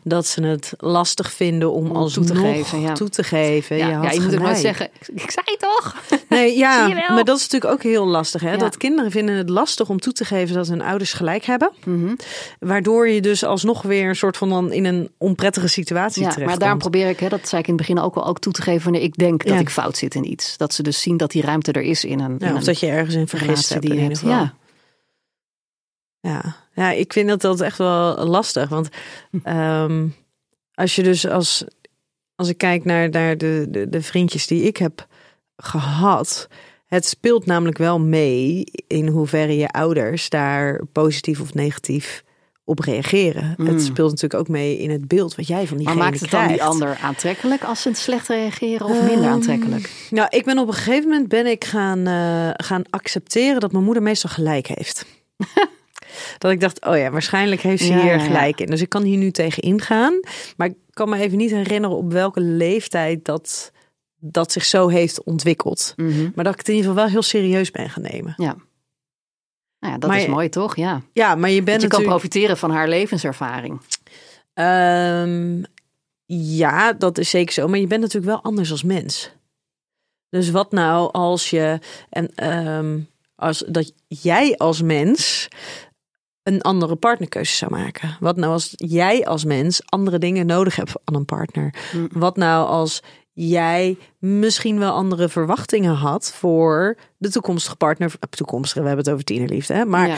S2: Dat ze het lastig vinden om,
S1: Om
S2: alsnog
S1: toe te geven, ja.
S2: toe te geven.
S1: Ja,
S2: je,
S1: ja,
S2: had
S1: je moet ook nooit zeggen, ik, zei het toch?
S2: Nee, ja, maar dat is natuurlijk ook heel lastig. Hè? Dat kinderen vinden het lastig om toe te geven dat hun ouders gelijk hebben.
S1: Mhm.
S2: Waardoor je dus alsnog weer een soort van in een onprettige situatie
S1: Ja,
S2: terecht
S1: maar daarom probeer ik, hè, dat zei ik in het begin ook al, ook toe te geven wanneer ik denk dat
S2: Ja.
S1: ik fout zit in iets. Dat ze dus zien dat die ruimte er is in een, in
S2: Ja, of
S1: een
S2: dat je ergens in vergist hebt.
S1: die
S2: in ieder geval.
S1: Ja.
S2: Ja. ja, ik vind dat, dat echt wel lastig. Want
S1: Hm.
S2: ehm, als je dus als, als ik kijk naar, naar de, de, de vriendjes die ik heb gehad. Het speelt namelijk wel mee in hoeverre je ouders daar positief of negatief op reageren.
S1: Mm.
S2: Het speelt natuurlijk ook mee in het beeld wat jij van
S1: Maar
S2: diegene
S1: maakt het dan die ander aantrekkelijk als ze slecht reageren of minder
S2: Ehm,
S1: aantrekkelijk?
S2: Nou, ik ben op een gegeven moment ben ik gaan, eh, gaan accepteren dat mijn moeder meestal gelijk heeft. dat ik dacht, oh ja, waarschijnlijk heeft ze
S1: Ja,
S2: hier
S1: ja.
S2: gelijk in. Dus ik kan hier nu tegen ingaan. Maar ik kan me even niet herinneren op welke leeftijd dat, dat zich zo heeft ontwikkeld.
S1: Mhm.
S2: Maar dat ik het in ieder geval wel heel serieus ben gaan nemen.
S1: Ja. Nou ja, dat
S2: Maar
S1: is mooi toch? Ja.
S2: Ja, maar je bent
S1: Dat je kan
S2: natuurlijk...
S1: profiteren van haar levenservaring.
S2: Ehm, ja, dat is zeker zo. Maar je bent natuurlijk wel anders als mens. Dus wat nou als je en ehm, als dat jij als mens een andere partnerkeuze zou maken? Wat nou als jij als mens andere dingen nodig hebt aan een partner?
S1: Mm.
S2: Wat nou als jij misschien wel andere verwachtingen had voor de toekomstige partner? eh, Toekomstige, we hebben het over tienerliefde, hè? Maar
S1: Ja.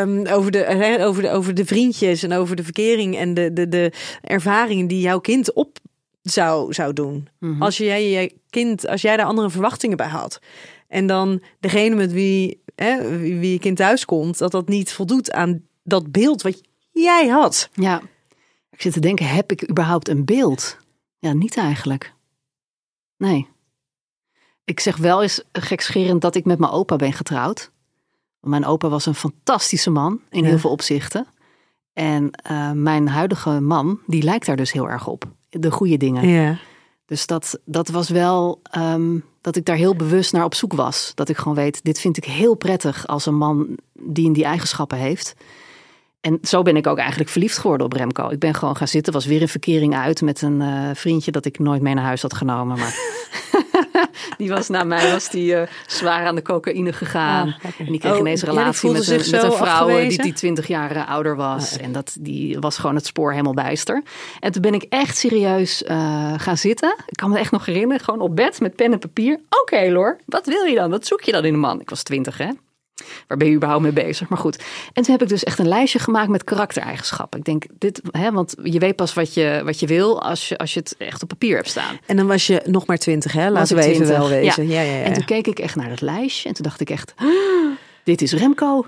S2: Ehm, over, de, over, de, over de vriendjes en over de verkering en de, de, de ervaringen die jouw kind op zou, zou doen.
S1: Mhm.
S2: Als jij je kind, als jij daar andere verwachtingen bij had. En dan degene met wie, hè, wie, wie je kind thuis komt, dat dat niet voldoet aan dat beeld wat jij had.
S1: Ja. Ik zit te denken, heb ik überhaupt een beeld? Ja, niet eigenlijk. Nee. Ik zeg wel eens gekscherend dat ik met mijn opa ben getrouwd. Mijn opa was een fantastische man in
S2: Ja.
S1: heel veel opzichten. En eh, mijn huidige man, die lijkt daar dus heel erg op. De goede dingen.
S2: Ja.
S1: Dus dat, dat was wel ehm, dat ik daar heel bewust naar op zoek was. Dat ik gewoon weet, dit vind ik heel prettig als een man die in die eigenschappen heeft. En zo ben ik ook eigenlijk verliefd geworden op Remco. Ik ben gewoon gaan zitten, was weer een verkering uit met een eh, vriendje dat ik nooit mee naar huis had genomen. Maar die was na mij was die eh, zwaar aan de cocaïne gegaan.
S2: Ah,
S1: en die kreeg
S2: Oh,
S1: ineens een relatie met, een, met een vrouw eh, die, die 20 jaar ouder was. En dat, die was gewoon het spoor helemaal bijster. En toen ben ik echt serieus gaan zitten. Ik kan me echt nog herinneren, gewoon op bed met pen en papier. Oké Lor, wat wil je dan? Wat zoek je dan in een man? Ik was 20 hè. Waar ben je überhaupt mee bezig? Maar goed. En toen heb ik dus echt een lijstje gemaakt met karaktereigenschappen. Ik denk, dit, hè, want je weet pas wat je, wat je wil als je, als je het echt op papier hebt staan.
S2: En dan was je nog maar twintig, hè? Laten we even
S1: 20,
S2: wel wezen. Ja, ja, ja.
S1: En toen keek ik echt naar dat lijstje en toen dacht ik echt, "Ah, dit is Remco.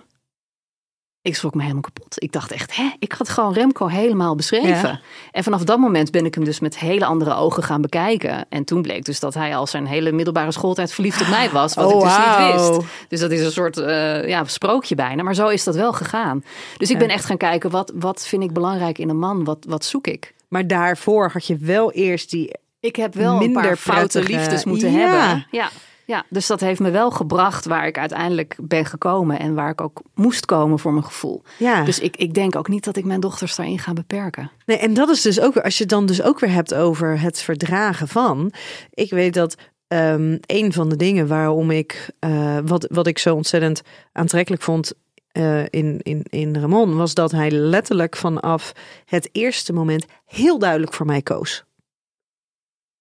S1: Ik schrok me helemaal kapot. Ik dacht echt, hè, ik had gewoon Remco helemaal beschreven.
S2: Ja.
S1: En vanaf dat moment ben ik hem dus met hele andere ogen gaan bekijken. En toen bleek dus dat hij al zijn hele middelbare schooltijd verliefd op mij was. Wat
S2: Oh,
S1: ik dus niet wist. Dus dat is een soort eh, ja, sprookje bijna. Maar zo is dat wel gegaan. Dus ik ben echt gaan kijken, wat, wat vind ik belangrijk in een man? Wat, wat zoek ik?
S2: Maar daarvoor had je wel eerst die
S1: Ik heb wel
S2: Minder
S1: een paar foute liefdes moeten
S2: Ja.
S1: hebben. Ja, ja, dus dat heeft me wel gebracht waar ik uiteindelijk ben gekomen. En waar ik ook moest komen voor mijn gevoel.
S2: Ja.
S1: Dus ik, ik denk ook niet dat ik mijn dochters daarin ga beperken.
S2: Nee, en dat is dus ook weer, als je het dan dus ook weer hebt over het verdragen van. Ik weet dat ehm, een van de dingen waarom ik, eh, wat, wat ik zo ontzettend aantrekkelijk vond eh, in, in, in Ramon, was dat hij letterlijk vanaf het eerste moment heel duidelijk voor mij koos.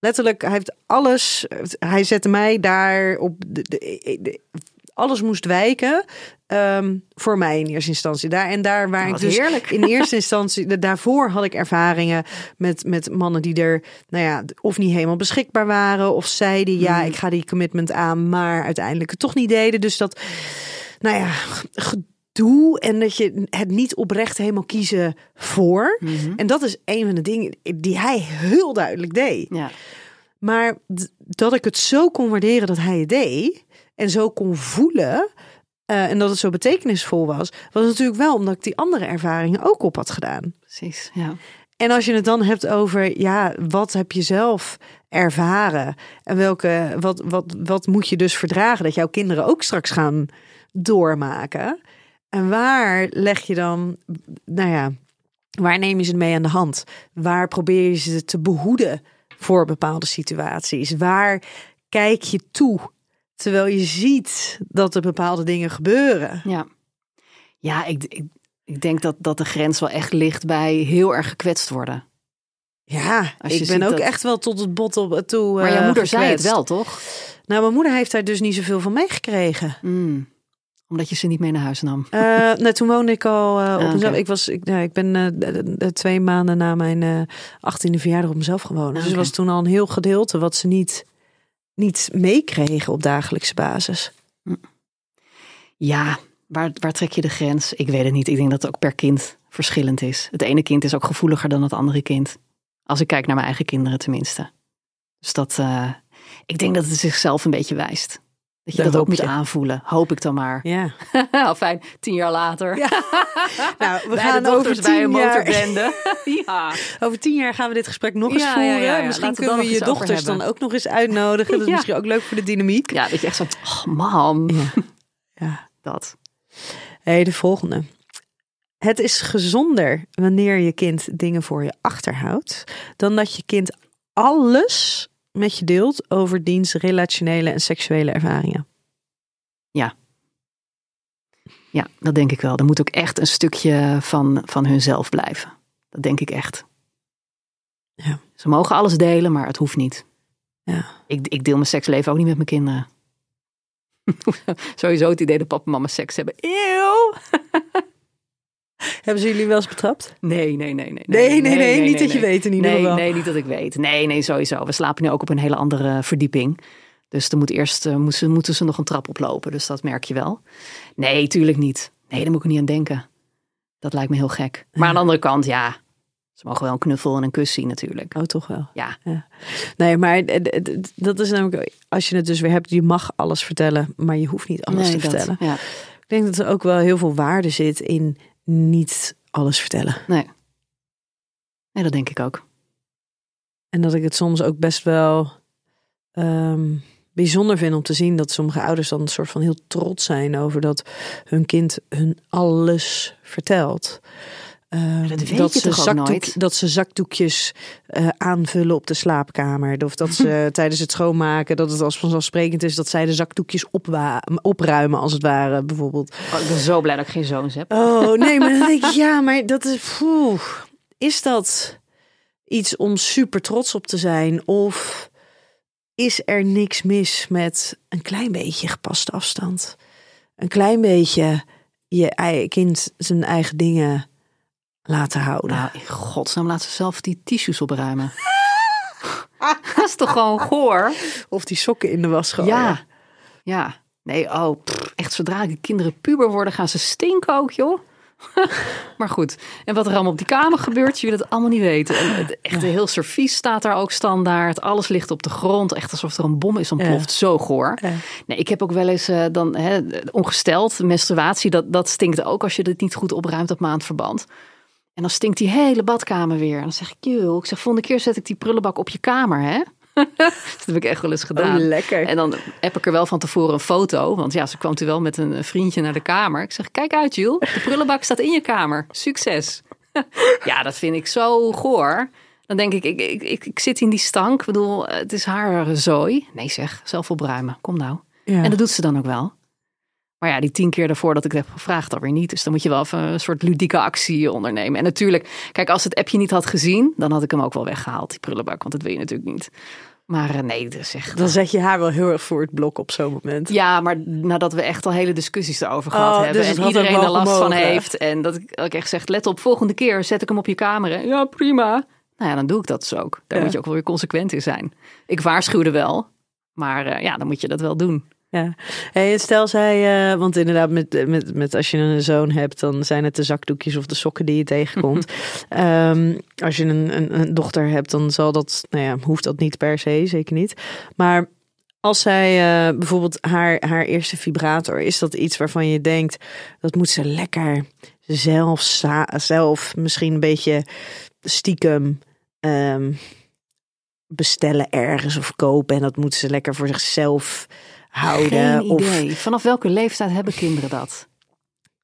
S2: Letterlijk, hij heeft alles, hij zette mij daar op, de, de, de- alles moest wijken ehm, voor mij in eerste instantie. Daar, en daar waar ik
S1: Wat
S2: dus
S1: heerlijk.
S2: in eerste instantie, de- daarvoor had ik ervaringen met, met mannen die er, nou ja, of niet helemaal beschikbaar waren, of zeiden, ja,
S1: Mhm.
S2: ik ga die commitment aan, maar uiteindelijk het toch niet deden. Dus dat, nou ja, en dat je het niet oprecht helemaal kiezen voor.
S1: Mhm.
S2: En dat is een van de dingen die hij heel duidelijk deed.
S1: Ja.
S2: Maar dat ik het zo kon waarderen dat hij het deed en zo kon voelen. eh, en dat het zo betekenisvol was, was natuurlijk wel omdat ik die andere ervaringen ook op had gedaan.
S1: Precies, ja.
S2: En als je het dan hebt over, ja, wat heb je zelf ervaren? En welke, wat, wat, wat moet je dus verdragen dat jouw kinderen ook straks gaan doormaken? En waar leg je dan, nou ja, waar neem je ze mee aan de hand? Waar probeer je ze te behoeden voor bepaalde situaties? Waar kijk je toe terwijl je ziet dat er bepaalde dingen gebeuren?
S1: Ja, ja ik, ik, ik denk dat, dat de grens wel echt ligt bij heel erg gekwetst worden.
S2: Ja,
S1: Als je
S2: ik ben ook
S1: dat-
S2: echt wel tot het bot op toe.
S1: Maar jouw
S2: eh,
S1: moeder zei het wel, toch?
S2: Nou, mijn moeder heeft daar dus niet zoveel van meegekregen.
S1: Mm. Omdat je ze niet mee naar huis nam.
S2: Nou, toen woonde ik al eh, op
S1: Ah,
S2: mezelf. Ik, was, ik, nou, ik ben eh, twee maanden na mijn 18e verjaardag op mezelf gewoond. Dus
S1: Ah,
S2: er was toen al een heel gedeelte wat ze niet, niet meekregen op dagelijkse basis.
S1: Ja, waar, waar trek je de grens? Ik weet het niet. Ik denk dat het ook per kind verschillend is. Het ene kind is ook gevoeliger dan het andere kind. Als ik kijk naar mijn eigen kinderen tenminste. Dus dat, ik denk dat het zichzelf een beetje wijst. Dat je
S2: Dat
S1: dat ook moet aanvoelen. Hoop ik dan maar.
S2: Ja.
S1: Fijn, tien jaar later.
S2: Ja. nou, we
S1: Bij
S2: gaan
S1: de
S2: over
S1: dochters bij een
S2: tien,
S1: motorbende. ja.
S2: over tien jaar gaan we dit gesprek nog eens
S1: Ja,
S2: voeren.
S1: ja.
S2: Misschien
S1: Laten
S2: kunnen we je dochters dan ook nog eens uitnodigen. Dat is misschien ook leuk voor de dynamiek.
S1: ja, dat je echt zo, oh mam,
S2: ja.
S1: dat.
S2: Hey, de volgende. Het is gezonder wanneer je kind dingen voor je achterhoudt, dan dat je kind alles met je deelt over diens relationele en seksuele ervaringen.
S1: Ja, dat denk ik wel. Er moet ook echt een stukje van, van hunzelf blijven. Dat denk ik echt.
S2: Ja.
S1: Ze mogen alles delen, maar het hoeft niet.
S2: Ja.
S1: Ik, ik deel mijn seksleven ook niet met mijn kinderen. Sowieso het idee dat papa en mama seks hebben. Eeuw!
S2: Hebben ze jullie wel eens betrapt?
S1: Nee, nee, nee, nee.
S2: Nee, nee, nee, niet dat je weet in ieder
S1: Nee,
S2: geval.
S1: nee, niet dat ik weet. Nee, nee, sowieso. We slapen nu ook op een hele andere verdieping. Dus er moet eerst eh, moeten, ze, moeten ze nog een trap oplopen. Dus dat merk je wel. Nee, tuurlijk niet. Nee, daar moet ik niet aan denken. Dat lijkt me heel gek. Maar aan de andere kant, ja. Ze mogen wel een knuffel en een kus zien natuurlijk.
S2: Oh, toch wel.
S1: Ja,
S2: Nee, maar d- dat is namelijk, als je het dus weer hebt, je mag alles vertellen, maar je hoeft niet alles
S1: nee,
S2: te
S1: dat,
S2: vertellen.
S1: Ja.
S2: Ik denk dat er ook wel heel veel waarde zit in niet alles vertellen.
S1: Nee. nee, dat denk ik ook.
S2: En dat ik het soms ook best wel ehm, bijzonder vind om te zien dat sommige ouders dan een soort van heel trots zijn over dat hun kind hun alles vertelt. Ehm,
S1: dat weet je
S2: ze? Dat ze zakdoekjes eh, aanvullen op de slaapkamer. Of dat ze tijdens het schoonmaken, dat het als vanzelfsprekend is dat zij de zakdoekjes opruimen, als het ware, bijvoorbeeld.
S1: Oh, ik ben zo blij dat ik geen zoons heb.
S2: Oh nee, maar dan denk ik, ja, maar dat is. poeh, is dat iets om super trots op te zijn? Of is er niks mis met een klein beetje gepaste afstand? Een klein beetje je kind zijn eigen dingen laten houden.
S1: Nou, in godsnaam, laat ze zelf die tissues opruimen. dat is toch gewoon goor?
S2: Of die sokken in de was gooien.
S1: Ja, ja. Nee, oh, pff, echt zodra de kinderen puber worden, gaan ze stinken ook, joh. maar goed, en wat er allemaal op die kamer gebeurt, je wil het allemaal niet weten. En het echt een heel servies staat daar ook standaard. Alles ligt op de grond, echt alsof er een bom is ontploft. Zo goor.
S2: Ja.
S1: Nee, ik heb ook wel eens eh, dan hè, ongesteld, menstruatie, dat, dat stinkt ook als je het niet goed opruimt op maandverband. En dan stinkt die hele badkamer weer. En dan zeg ik, joh, ik zeg, volgende keer zet ik die prullenbak op je kamer, hè? dat heb ik echt wel eens gedaan.
S2: Oh, lekker.
S1: En dan heb ik er wel van tevoren een foto. Want ja, ze kwam toen wel met een vriendje naar de kamer. Ik zeg, kijk uit Jules, de prullenbak staat in je kamer. Succes. ja, dat vind ik zo goor. Dan denk ik, ik, ik, ik, ik zit in die stank. Ik bedoel, het is haar zooi. Nee zeg, zelf opruimen. Kom nou.
S2: Ja.
S1: En dat doet ze dan ook wel. Maar ja, die tien keer daarvoor dat ik het heb gevraagd, alweer niet. Dus dan moet je wel even een soort ludieke actie ondernemen. En natuurlijk, kijk, als het appje niet had gezien, dan had ik hem ook wel weggehaald, die prullenbak. Want dat wil je natuurlijk niet. Maar eh, nee, dus echt.
S2: Dan zet je haar wel heel erg voor het blok op zo'n moment.
S1: Ja, maar nadat we echt al hele discussies erover gehad
S2: Oh,
S1: hebben.
S2: dus
S1: en iedereen er last van heeft. En dat ik ook echt zeg, let op, volgende keer zet ik hem op je kamer. hè. Ja, prima. Nou ja, dan doe ik dat dus ook. Daar
S2: Ja.
S1: moet je ook wel weer consequent in zijn. Ik waarschuwde wel. Maar eh, ja, dan moet je dat wel doen.
S2: Ja. Hey, en stel zij, eh, want inderdaad, met, met, met als je een zoon hebt, dan zijn het de zakdoekjes of de sokken die je tegenkomt. Ehm, als je een, een, een dochter hebt, dan zal dat, nou ja, hoeft dat niet per se, zeker niet. Maar als zij eh, bijvoorbeeld haar, haar eerste vibrator, is dat iets waarvan je denkt, dat moet ze lekker zelf, zelf misschien een beetje stiekem ehm, bestellen ergens of kopen. En dat moeten ze lekker voor zichzelf houden.
S1: Geen
S2: of,
S1: idee. Vanaf welke leeftijd hebben kinderen dat?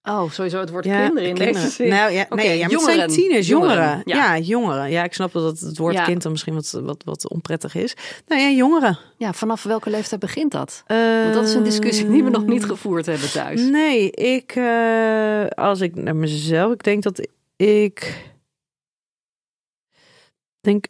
S1: Oh, sowieso het woord
S2: Ja,
S1: kinderen in
S2: kinderen.
S1: deze zin.
S2: Nou ja, nee, het zijn
S1: jongeren.
S2: tieners, jongeren.
S1: Jongeren,
S2: Ja.
S1: ja.
S2: jongeren. Ja, ik snap dat het, woord
S1: Ja.
S2: kind dan misschien wat, wat, wat onprettig is. Nou ja, jongeren.
S1: Ja, vanaf welke leeftijd begint dat? Want dat is een discussie die we nog niet gevoerd hebben thuis.
S2: Nee, ik, eh, als ik naar mezelf, ik denk dat ik, denk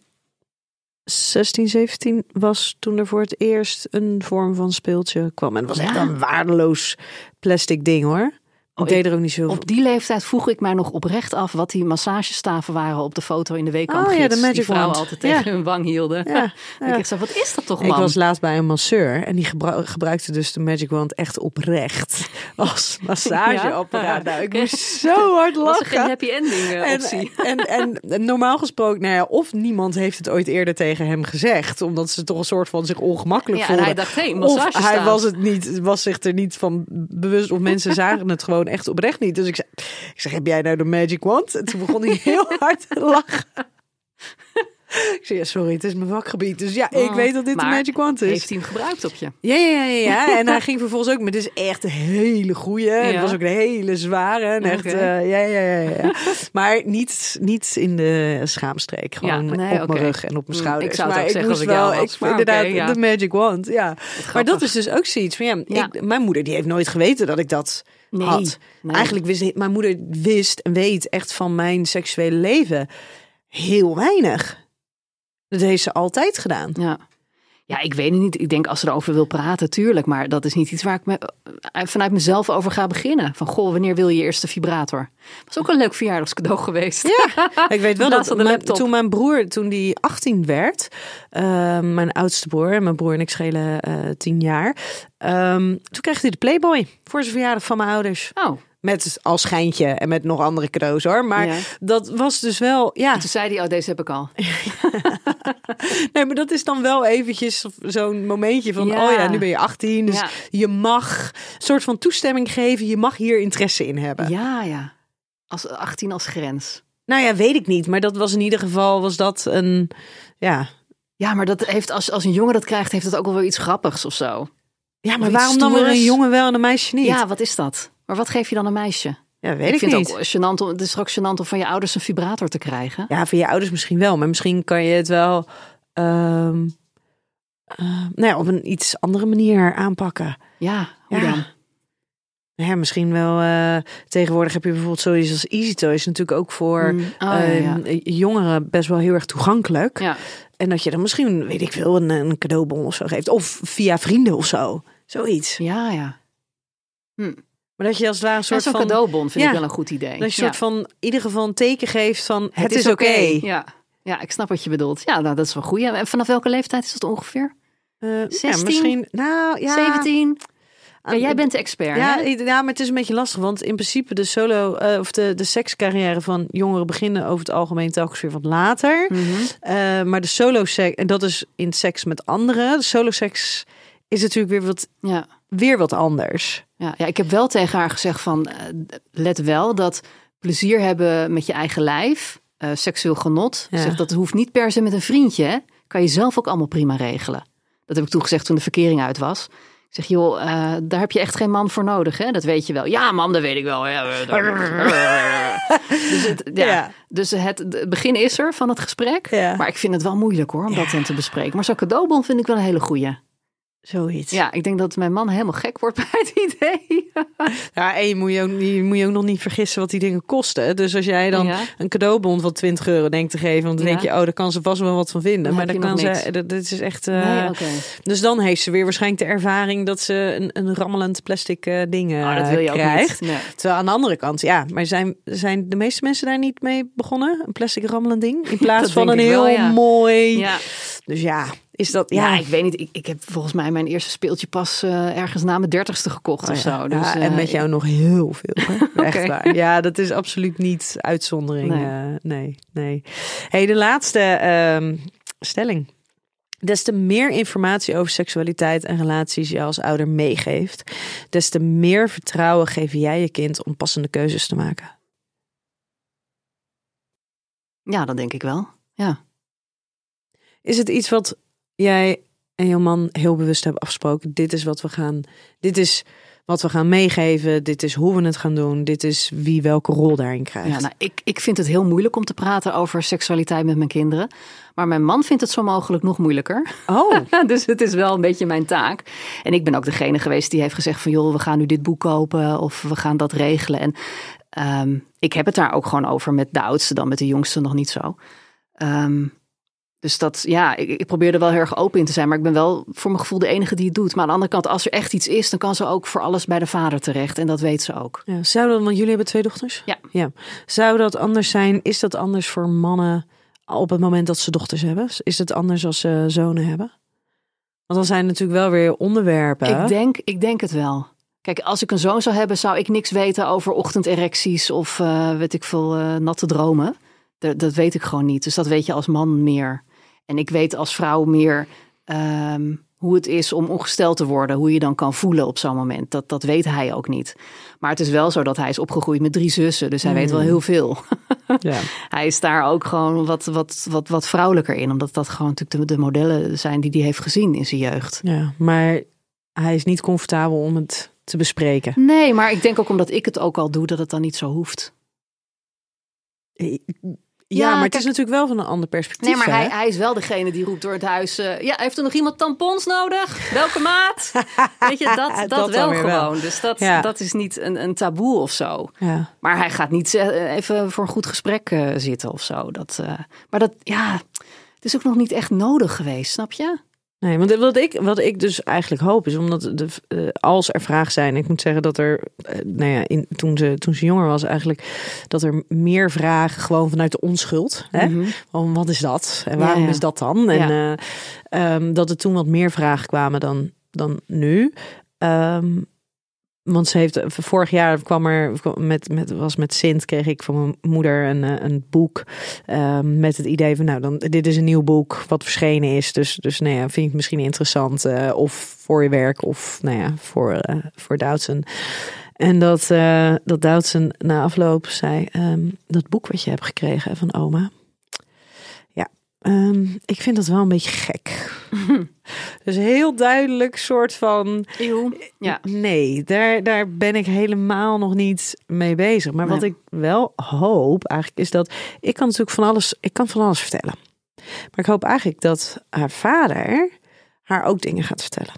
S2: 16, 17 was toen er voor het eerst een vorm van speeltje kwam. En het was echt een waardeloos plastic ding hoor. Ik deed er ook niet zo
S1: Op die leeftijd vroeg ik mij nog oprecht af wat die massagestaven waren op de foto in de weekkamp.
S2: Oh ja, de Magic
S1: die vrouwen
S2: Wand.
S1: altijd tegen
S2: Ja.
S1: hun wang hielden.
S2: Ja,
S1: Ik dacht wat is dat toch
S2: Ik
S1: man?
S2: was laatst bij een masseur en die gebru- gebruikte dus de Magic Wand echt oprecht als massageapparaat. Nou, ik moest zo hard
S1: was er geen
S2: lachen.
S1: happy ending eh,
S2: En,
S1: optie?
S2: en, en, normaal gesproken, nou ja, of niemand heeft het ooit eerder tegen hem gezegd, omdat ze toch een soort van zich ongemakkelijk
S1: en
S2: voelden.
S1: hij dacht,
S2: of
S1: massagestaaf.
S2: hij was het niet, was zich er niet van bewust, of mensen zagen het gewoon echt oprecht niet. Dus ik zei, ik zeg, heb jij nou de Magic Wand? En toen begon hij heel hard te lachen. Ik zei, ja, sorry, het is mijn vakgebied. Dus ja, ik
S1: Oh,
S2: weet dat dit de Magic Wand is.
S1: Heeft hij hem gebruikt op je?
S2: Ja, ja, ja, ja, ja. En hij ging vervolgens ook, maar dit is echt een hele goeie. En Het
S1: Ja.
S2: was ook een hele zware. En echt, eh, ja, ja, ja, ja. maar niet, niet in de schaamstreek. Gewoon
S1: Ja, nee,
S2: op mijn rug en op mijn
S1: Hm,
S2: schouders.
S1: ik zou het
S2: maar
S1: ook zeggen als ik
S2: wel,
S1: was,
S2: ik
S1: maar
S2: inderdaad
S1: ja.
S2: de magic wand. Ja. Maar dat is dus ook zoiets van, ja,
S1: Ja.
S2: Ik, mijn moeder die heeft nooit geweten dat ik dat
S1: Nee,
S2: had.
S1: nee.
S2: Eigenlijk wist mijn moeder wist en weet echt van mijn seksuele leven heel weinig. Dat heeft ze altijd gedaan.
S1: Ja. Ja, ik weet het niet. Ik denk als ze erover wil praten, tuurlijk. Maar dat is niet iets waar ik me, eh, vanuit mezelf over ga beginnen. Van, goh, wanneer wil je je eerste vibrator? Was ook een leuk verjaardagscadeau geweest.
S2: Ja, ik weet wel dat mijn- toen mijn broer, toen die 18 werd, eh, mijn oudste broer, en mijn broer en ik schelen eh 10 jaar, ehm, toen kreeg hij de Playboy voor zijn verjaardag van mijn ouders.
S1: Oh,
S2: Met als schijntje en met nog andere cadeaus hoor. Maar
S1: Ja.
S2: dat was dus wel, ja.
S1: toen zei hij, oh, deze heb ik al.
S2: Nee, maar dat is dan wel eventjes zo'n momentje van,
S1: Ja.
S2: oh ja, nu ben je 18. Dus
S1: Ja.
S2: je mag een soort van toestemming geven. Je mag hier interesse in hebben.
S1: Ja, ja. Als 18 als grens.
S2: Nou ja, weet ik niet. Maar dat was in ieder geval, was dat een, ja.
S1: Ja, maar dat heeft, als, als een jongen dat krijgt, heeft dat ook wel weer iets grappigs of zo.
S2: Ja, maar waarom dan weer een jongen wel en een meisje niet?
S1: Ja, wat is dat? Maar wat geef je dan een meisje?
S2: Ja, weet ik,
S1: vind
S2: niet.
S1: het ook gênant om, het is ook gênant om van je ouders een vibrator te krijgen.
S2: Ja, voor je ouders misschien wel, maar misschien kan je het wel eh, nou ja, op een iets andere manier aanpakken.
S1: Ja, hoe
S2: Ja.
S1: dan?
S2: Nou Ja, misschien wel. eh, tegenwoordig heb je bijvoorbeeld zoiets als Easy Toys natuurlijk ook voor
S1: Mm, oh, ja, ja.
S2: ehm, jongeren best wel heel erg toegankelijk.
S1: Ja.
S2: En dat je dan misschien, weet ik veel, een, een cadeaubon of zo geeft. Of via vrienden of zo. Zoiets.
S1: ja, ja.
S2: Maar dat je als het ware een soort van...
S1: cadeaubon vind
S2: Ja.
S1: ik wel een goed idee.
S2: Dat je een
S1: Ja.
S2: soort van, in ieder geval een teken geeft van, het, is oké.
S1: Ja. ja, ik snap wat je bedoelt. Ja, nou, dat is wel goed. En vanaf welke leeftijd is dat ongeveer?
S2: Eh, ja,
S1: 16?
S2: misschien, nou ja.
S1: 17? Ja,
S2: aan-
S1: jij bent de expert,
S2: Ja,
S1: hè?
S2: ja, maar het is een beetje lastig, want in principe de solo eh, of de, de sekscarrière van jongeren beginnen over het algemeen telkens weer wat later.
S1: Mhm.
S2: Eh, maar de solo seks, en dat is in seks met anderen. De solo seks is natuurlijk weer wat,
S1: Ja.
S2: Weer wat anders.
S1: Ja, ja, ik heb wel tegen haar gezegd van, eh, let wel dat plezier hebben met je eigen lijf, eh, seksueel genot,
S2: Ja.
S1: zeg, dat hoeft niet per se met een vriendje, hè? kan je zelf ook allemaal prima regelen. Dat heb ik toen gezegd toen de verkering uit was. Ik zeg, joh, eh, daar heb je echt geen man voor nodig, hè? Dat weet je wel. Ja, man, dat weet ik wel. Ja, dus het, ja.
S2: Ja.
S1: Dus het, het begin is er van het gesprek. Maar ik vind het wel moeilijk hoor, om dat dan te bespreken. Maar zo'n cadeaubon vind ik wel een hele goeie.
S2: Zoiets.
S1: Ja, ik denk dat mijn man helemaal gek wordt bij het idee.
S2: Ja, en je moet je, ook, je moet je ook nog niet vergissen wat die dingen kosten. Dus als jij dan
S1: Ja.
S2: een cadeaubon van 20 euro denkt te geven, want dan
S1: Ja.
S2: denk je, oh, daar kan ze vast wel wat van vinden.
S1: Dan
S2: maar dan kan ze, dat, dat is echt. eh,
S1: Nee.
S2: Dus dan heeft ze weer waarschijnlijk de ervaring dat ze een, een rammelend plastic eh, ding eh,
S1: Oh, dat wil je ook
S2: krijgt.
S1: niet. Nee.
S2: Terwijl aan de andere kant, ja, maar zijn, zijn de meeste mensen daar niet mee begonnen? Een plastic rammelend ding? In plaats van een heel
S1: wel, ja.
S2: mooi. Dus ja, is dat.
S1: Ja,
S2: Ja,
S1: ik weet niet. Ik, ik heb volgens mij mijn eerste speeltje pas eh, ergens na mijn dertigste gekocht
S2: Oh
S1: of
S2: ja.
S1: zo. Dus,
S2: Ja, en
S1: eh,
S2: met jou nog heel veel. Hè? Echt waar. Ja, dat is absoluut niet uitzondering.
S1: Nee.
S2: Nee, nee. nee. Hey, de laatste ehm, stelling. Des te meer informatie over seksualiteit en relaties je als ouder meegeeft, des te meer vertrouwen geef jij je kind om passende keuzes te maken.
S1: Ja, dat denk ik wel. Ja.
S2: Is het iets wat jij en jouw man heel bewust hebben afgesproken? Dit is wat we gaan. Dit is wat we gaan meegeven. Dit is hoe we het gaan doen. Dit is wie welke rol daarin krijgt.
S1: Ja, nou, ik, ik vind het heel moeilijk om te praten over seksualiteit met mijn kinderen. Maar mijn man vindt het zo mogelijk nog moeilijker.
S2: Oh.
S1: dus het is wel een beetje mijn taak. En ik ben ook degene geweest die heeft gezegd van... joh, we gaan nu dit boek kopen of we gaan dat regelen. En um, ik heb het daar ook gewoon over met de oudste dan, met de jongste nog niet zo. Um, dus dat, ja, ik, ik, probeer er wel heel erg open in te zijn. Maar ik ben wel voor mijn gevoel de enige die het doet. Maar aan de andere kant, als er echt iets is, dan kan ze ook voor alles bij de vader terecht. En dat weet ze ook.
S2: Ja, zou dat, want jullie hebben twee dochters?
S1: Ja.
S2: ja. Zou dat anders zijn? Is dat anders voor mannen op het moment dat ze dochters hebben? Is het anders als ze zonen hebben? Want dan zijn natuurlijk wel weer onderwerpen.
S1: Ik denk, ik denk het wel. Kijk, als ik een zoon zou hebben, zou ik niks weten over ochtenderecties of uh, weet ik veel, uh, natte dromen. Dat, dat weet ik gewoon niet. Dus dat weet je als man meer. En ik weet als vrouw meer um, hoe het is om ongesteld te worden. Hoe je dan kan voelen op zo'n moment. Dat, dat weet hij ook niet. Maar het is wel zo dat hij is opgegroeid met drie zussen. Dus hij weet wel heel veel. ja. Hij is daar ook gewoon wat, wat, wat, wat vrouwelijker in. Omdat dat gewoon natuurlijk de, de modellen zijn die hij heeft gezien in zijn jeugd.
S2: Ja, maar hij is niet comfortabel om het te bespreken.
S1: Nee, maar ik denk ook omdat ik het ook al doe, dat het dan niet zo hoeft.
S2: Ja, maar het is natuurlijk wel van een ander perspectief.
S1: Nee, maar hij, hij, is wel degene die roept door het huis. Uh, ja, heeft er nog iemand tampons nodig? Welke maat? Weet je, dat, dat, dat wel gewoon. Wel. Dus dat, ja. dat is niet een, een taboe of zo.
S2: Ja.
S1: Maar hij gaat niet even voor een goed gesprek uh, zitten of zo. Dat, uh, maar dat, ja, het is ook nog niet echt nodig geweest, snap je?
S2: Nee, want wat ik, wat ik dus eigenlijk hoop is omdat de, uh, als er vragen zijn, ik moet zeggen dat er, uh, nou ja, in, toen, ze, toen ze jonger was, eigenlijk dat er meer vragen gewoon vanuit de onschuld. Hè? Mm -hmm. wat is dat en waarom ja, ja. is dat dan? En ja. uh, um, dat er toen wat meer vragen kwamen dan, dan nu. Um, want ze heeft vorig jaar kwam er met, met was met Sint kreeg ik van mijn moeder een, een boek uh, met het idee van nou dan dit is een nieuw boek wat verschenen is. Dus dus nou ja vind ik het misschien interessant uh, of voor je werk of nou ja voor uh, voor Doutzen en dat uh, dat Doutzen na afloop zei um, dat boek wat je hebt gekregen van oma um, ik vind dat wel een beetje gek dus heel duidelijk soort van.
S1: Eeuw. Ja.
S2: Nee, daar, daar ben ik helemaal nog niet mee bezig. Maar nee. wat ik wel hoop eigenlijk is dat ik kan natuurlijk van alles, ik kan van alles vertellen. Maar ik hoop eigenlijk dat haar vader haar ook dingen gaat vertellen.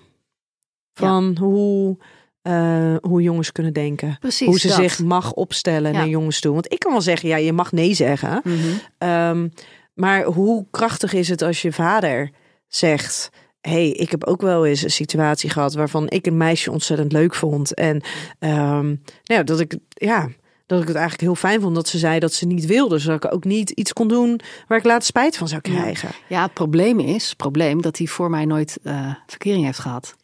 S2: Van ja. hoe. Uh, hoe jongens kunnen denken.
S1: Precies,
S2: hoe ze
S1: dat.
S2: zich mag opstellen ja. naar jongens toe. Want ik kan wel zeggen, ja, je mag nee zeggen.
S1: Mm -hmm.
S2: um, maar hoe krachtig is het als je vader zegt: hey, ik heb ook wel eens een situatie gehad waarvan ik een meisje ontzettend leuk vond. En um, nou ja, dat ik, ja, dat ik het eigenlijk heel fijn vond dat ze zei dat ze niet wilde. Zodat ik ook niet iets kon doen waar ik later spijt van zou krijgen.
S1: Ja, ja het probleem is, het probleem dat hij voor mij nooit uh, verkering heeft gehad.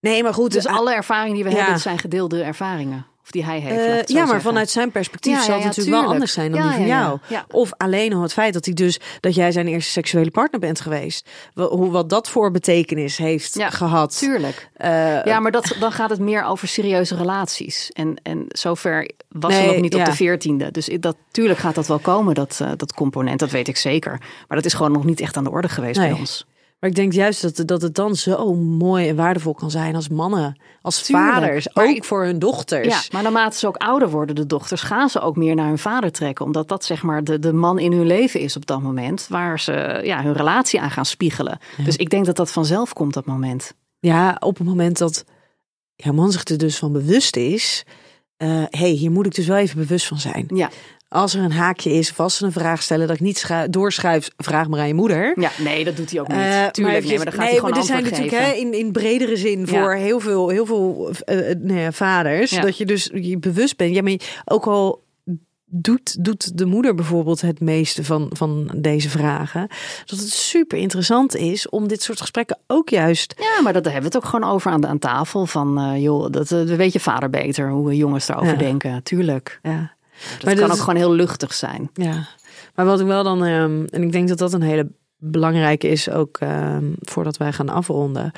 S2: Nee, maar goed.
S1: Dus uh, alle ervaringen die we ja. hebben zijn gedeelde ervaringen. Of die hij heeft.
S2: Uh, ja, maar
S1: zeggen.
S2: vanuit zijn perspectief ja, zal het ja, natuurlijk tuurlijk. wel anders zijn dan die van jou. Of alleen al het feit dat hij dus dat jij zijn eerste seksuele partner bent geweest. Hoe wat dat voor betekenis heeft gehad.
S1: Tuurlijk. Uh, ja, maar dat, dan gaat het meer over serieuze relaties. En, en zover was nee, nog niet op de veertiende. Dus dat, tuurlijk gaat dat wel komen, dat, uh, dat component. Dat weet ik zeker. Maar dat is gewoon nog niet echt aan de orde geweest
S2: nee.
S1: bij ons.
S2: Maar ik denk juist dat, dat het dan zo mooi en waardevol kan zijn als mannen, als Tuurlijk, vaders, ook ik, voor hun dochters.
S1: Ja, maar naarmate ze ook ouder worden, de dochters, gaan ze ook meer naar hun vader trekken. Omdat dat zeg maar de, de man in hun leven is op dat moment, waar ze ja, hun relatie aan gaan spiegelen. Ja. Dus ik denk dat dat vanzelf komt, dat moment.
S2: Ja, op het moment dat jouw man zich er dus van bewust is, hé, uh, hey, hier moet ik dus wel even bewust van zijn.
S1: Ja
S2: als er een haakje is of als ze een vraag stellen, dat ik niet doorschuif, vraag maar aan je moeder.
S1: Ja, nee, dat doet hij ook niet. Uh, Tuurlijk, maar, nee, maar dan gaat
S2: nee,
S1: hij gewoon
S2: maar er zijn natuurlijk hè, in, in bredere zin voor ja. heel veel, heel veel uh, nee, vaders, ja. dat je dus je bewust bent. Ja, maar ook al doet, doet de moeder bijvoorbeeld het meeste van, van deze vragen. Dat het super interessant is om dit soort gesprekken ook juist.
S1: Ja, maar dat hebben we het ook gewoon over aan, de, aan tafel. Van uh, joh, dat uh, weet je vader beter, hoe jongens erover ja. denken. Tuurlijk.
S2: Ja.
S1: Dat maar kan dat ook gewoon heel luchtig zijn.
S2: Ja, maar wat ik wel dan, um, en ik denk dat dat een hele belangrijke is, ook um, voordat wij gaan afronden,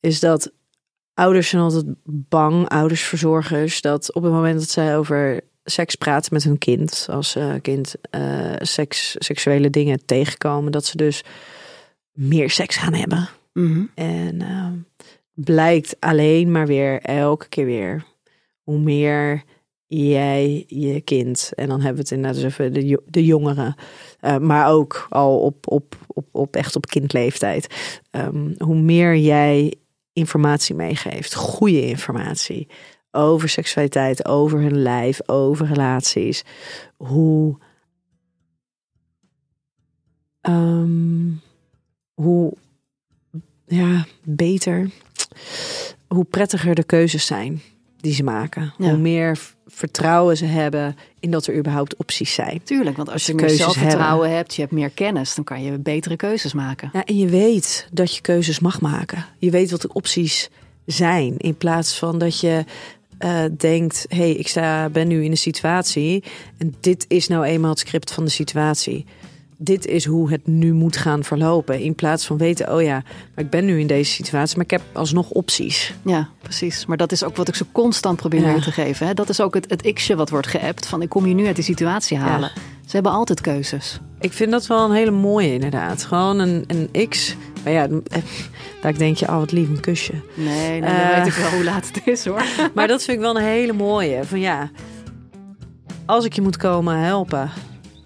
S2: is dat ouders zijn altijd bang, ouders, verzorgers, dat op het moment dat zij over seks praten met hun kind, als uh, kind uh, seks, seksuele dingen tegenkomen, dat ze dus meer seks gaan hebben.
S1: Mhm.
S2: En ehm, blijkt alleen maar weer, elke keer weer, hoe meer jij je kind, en dan hebben we het inderdaad dus even de, de jongeren, eh, maar ook al op, op, op, op echt op kindleeftijd, ehm, hoe meer jij informatie meegeeft, goede informatie over seksualiteit, over hun lijf, over relaties, hoe, ehm, hoe ja, beter, hoe prettiger de keuzes zijn die ze maken.
S1: Ja.
S2: Hoe meer vertrouwen ze hebben in dat er überhaupt opties zijn.
S1: Tuurlijk, want als je
S2: Ze
S1: meer zelfvertrouwen hebt, je hebt meer kennis, dan kan je betere keuzes maken.
S2: Ja, en je weet dat je keuzes mag maken. Je weet wat de opties zijn. In plaats van dat je eh, denkt: hé, hey, ik sta, ben nu in een situatie. En dit is nou eenmaal het script van de situatie. Dit is hoe het nu moet gaan verlopen. In plaats van weten: oh ja, maar ik ben nu in deze situatie, maar ik heb alsnog opties.
S1: Ja, precies. Maar dat is ook wat ik ze constant probeer
S2: Ja.
S1: te geven. Hè? Dat is ook het, het x'je wat wordt geappt van ik kom je nu uit die situatie halen. Ze hebben altijd keuzes.
S2: Ik vind dat wel een hele mooie, inderdaad. Gewoon een, een X. Maar ja, eh, daar denk je: oh, wat lief, een kusje.
S1: Nee, nee
S2: Eh.
S1: dan weet ik wel hoe laat het is hoor.
S2: Maar dat vind ik wel een hele mooie. Van ja, als ik je moet komen helpen,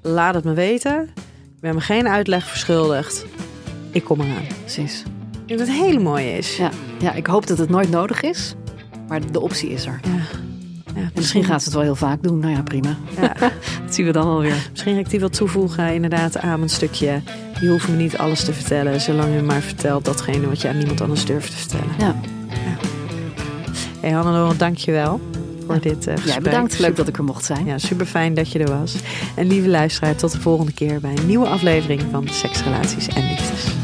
S2: laat het me weten. Ben me geen uitleg verschuldigd. Ik kom eraan.
S1: Precies.
S2: Ik denk dat het hele mooie is.
S1: Ja. ja, ik hoop dat het nooit nodig is. Maar de optie is er.
S2: Ja. Ja,
S1: En misschien gaat ze het wel heel vaak doen. Nou ja, prima.
S2: Ja.
S1: Dat zien we dan alweer.
S2: Misschien ga ik die wel toevoegen inderdaad aan een stukje. Je hoeft me niet alles te vertellen, zolang je maar vertelt datgene wat je aan niemand anders durft te vertellen.
S1: Ja.
S2: Hey Hannelore, dank je wel voor dit gesprek.
S1: Jij bedankt. Leuk dat ik er mocht zijn.
S2: Ja, super fijn dat je er was. En lieve luisteraar, tot de volgende keer bij een nieuwe aflevering van Seks, Relaties en Liefdes.